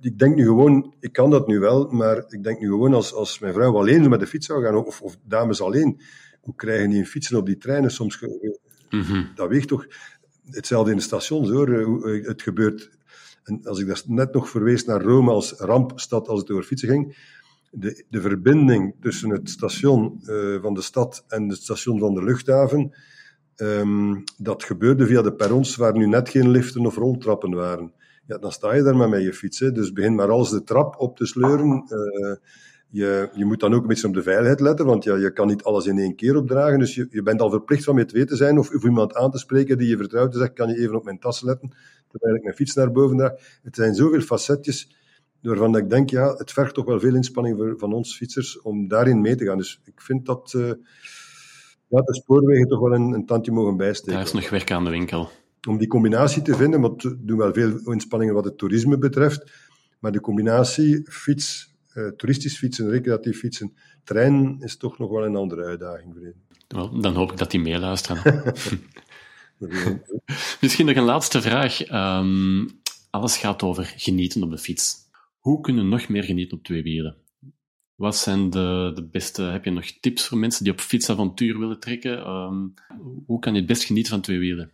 Ik denk nu gewoon, ik kan dat nu wel, maar ik denk nu gewoon als, als mijn vrouw alleen met de fiets zou gaan, of, of dames alleen, hoe krijgen die een fietsen op die treinen soms? -hmm. Dat weegt toch hetzelfde in de stations hoor. Het gebeurt, en als ik net nog verwees naar Rome als rampstad als het over fietsen ging, de, de verbinding tussen het station uh, van de stad en het station van de luchthaven, um, dat gebeurde via de perrons waar nu net geen liften of roltrappen waren ja, dan sta je daar maar met je fiets. Hè. Dus begin maar alles de trap op te sleuren. Je, je moet dan ook een beetje op de veiligheid letten, want ja, je kan niet alles in één keer opdragen. Dus je, je bent al verplicht van met twee te zijn of, of iemand aan te spreken die je vertrouwt. Dus zegt, kan je even op mijn tas letten, terwijl ik mijn fiets naar boven draag. Het zijn zoveel facetjes waarvan ik denk, ja, het vergt toch wel veel inspanning voor, van ons fietsers om daarin mee te gaan. Dus ik vind dat uh, ja, de spoorwegen toch wel een, een tandje mogen bijsteken. Daar is nog werk aan de winkel om die combinatie te vinden, want we doen wel veel inspanningen wat het toerisme betreft, maar de combinatie fiets, uh, toeristisch fietsen, recreatief fietsen, trein is toch nog wel een andere uitdaging voor Wel, dan hoop ik dat die meeluisteren. Misschien nog een laatste vraag. Um, alles gaat over genieten op de fiets. Hoe kunnen we nog meer genieten op twee wielen? Wat zijn de, de beste... Heb je nog tips voor mensen die op fietsavontuur willen trekken? Um, hoe kan je het best genieten van twee wielen?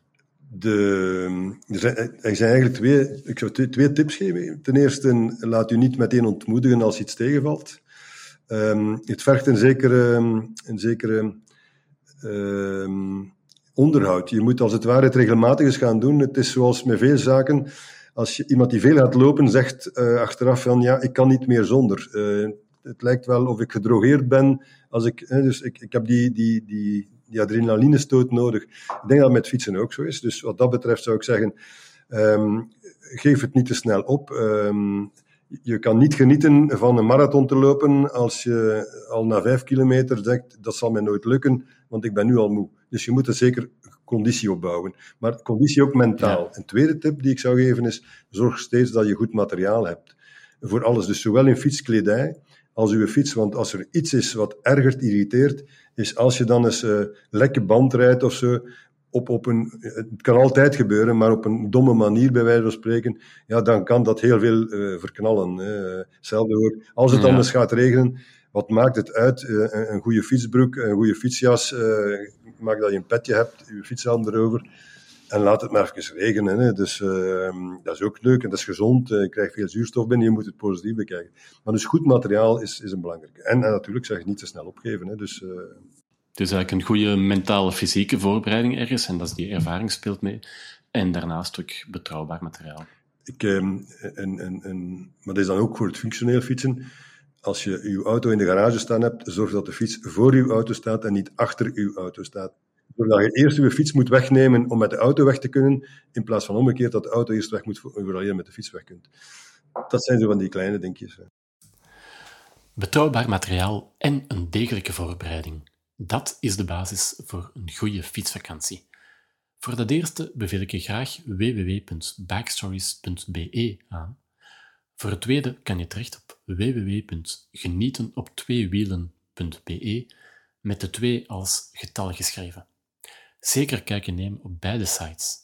De, er, zijn, eigenlijk twee, ik zou twee, tips geven. Ten eerste, laat u niet meteen ontmoedigen als iets tegenvalt. Um, het vergt een zekere, een zekere um, onderhoud. Je moet als het ware het regelmatig eens gaan doen. Het is zoals met veel zaken. Als je, iemand die veel gaat lopen zegt uh, achteraf van ja, ik kan niet meer zonder. Uh, het lijkt wel of ik gedrogeerd ben. Als ik, dus ik, ik heb die, die, die, die adrenalinestoot nodig. Ik denk dat het met fietsen ook zo is. Dus wat dat betreft zou ik zeggen, um, geef het niet te snel op. Um, je kan niet genieten van een marathon te lopen als je al na vijf kilometer zegt, dat zal mij nooit lukken, want ik ben nu al moe. Dus je moet er zeker conditie opbouwen. Maar conditie ook mentaal. Ja. Een tweede tip die ik zou geven is, zorg steeds dat je goed materiaal hebt. Voor alles, dus zowel in fietskledij als uw fiets. Want als er iets is wat ergert, irriteert, is als je dan eens uh, lekke band rijdt of zo, op, op een, het kan altijd gebeuren, maar op een domme manier, bij wijze van spreken, ja, dan kan dat heel veel uh, verknallen. Hetzelfde hoor. Als het ja. anders gaat regenen, wat maakt het uit? Uh, een goede fietsbroek, een goede fietsjas, maak dat je een petje hebt, je fietshelm erover. En laat het maar even regenen. Hè. Dus ehm, dat is ook leuk en dat is gezond. Je krijgt veel zuurstof binnen, je moet het positief bekijken. Maar dus goed materiaal is, is een belangrijke. En, en natuurlijk zeg je niet te snel opgeven. Hè. Dus, uh... Dus eigenlijk een goede mentale, fysieke voorbereiding ergens, en dat is die ervaring speelt mee. En daarnaast ook betrouwbaar materiaal. Ik, ehm, en, en, en, maar dat is dan ook voor het functioneel fietsen. Als je je auto in de garage staan hebt, zorg dat de fiets voor uw auto staat en niet achter uw auto staat. Zodat je eerst je fiets moet wegnemen om met de auto weg te kunnen, in plaats van omgekeerd dat de auto eerst weg moet voordat je met de fiets weg kunt. Dat zijn zo van die kleine dingetjes. Betrouwbaar materiaal en een degelijke voorbereiding. Dat is de basis voor een goede fietsvakantie. Voor dat eerste beveel ik je graag www.backstories.be aan. Voor het tweede kan je terecht op www.genietenoptweewielen.be met de twee als getal geschreven. Zeker kijken nemen op beide sites.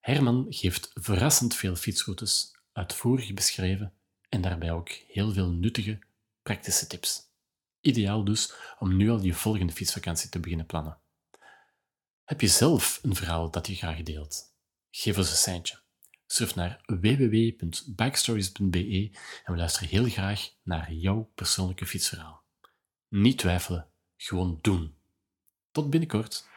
Herman geeft verrassend veel fietsroutes, uitvoerig beschreven en daarbij ook heel veel nuttige, praktische tips. Ideaal dus om nu al je volgende fietsvakantie te beginnen plannen. Heb je zelf een verhaal dat je graag deelt? Geef ons een seintje. Surf naar www.backstories.be en we luisteren heel graag naar jouw persoonlijke fietsverhaal. Niet twijfelen, gewoon doen. Tot binnenkort.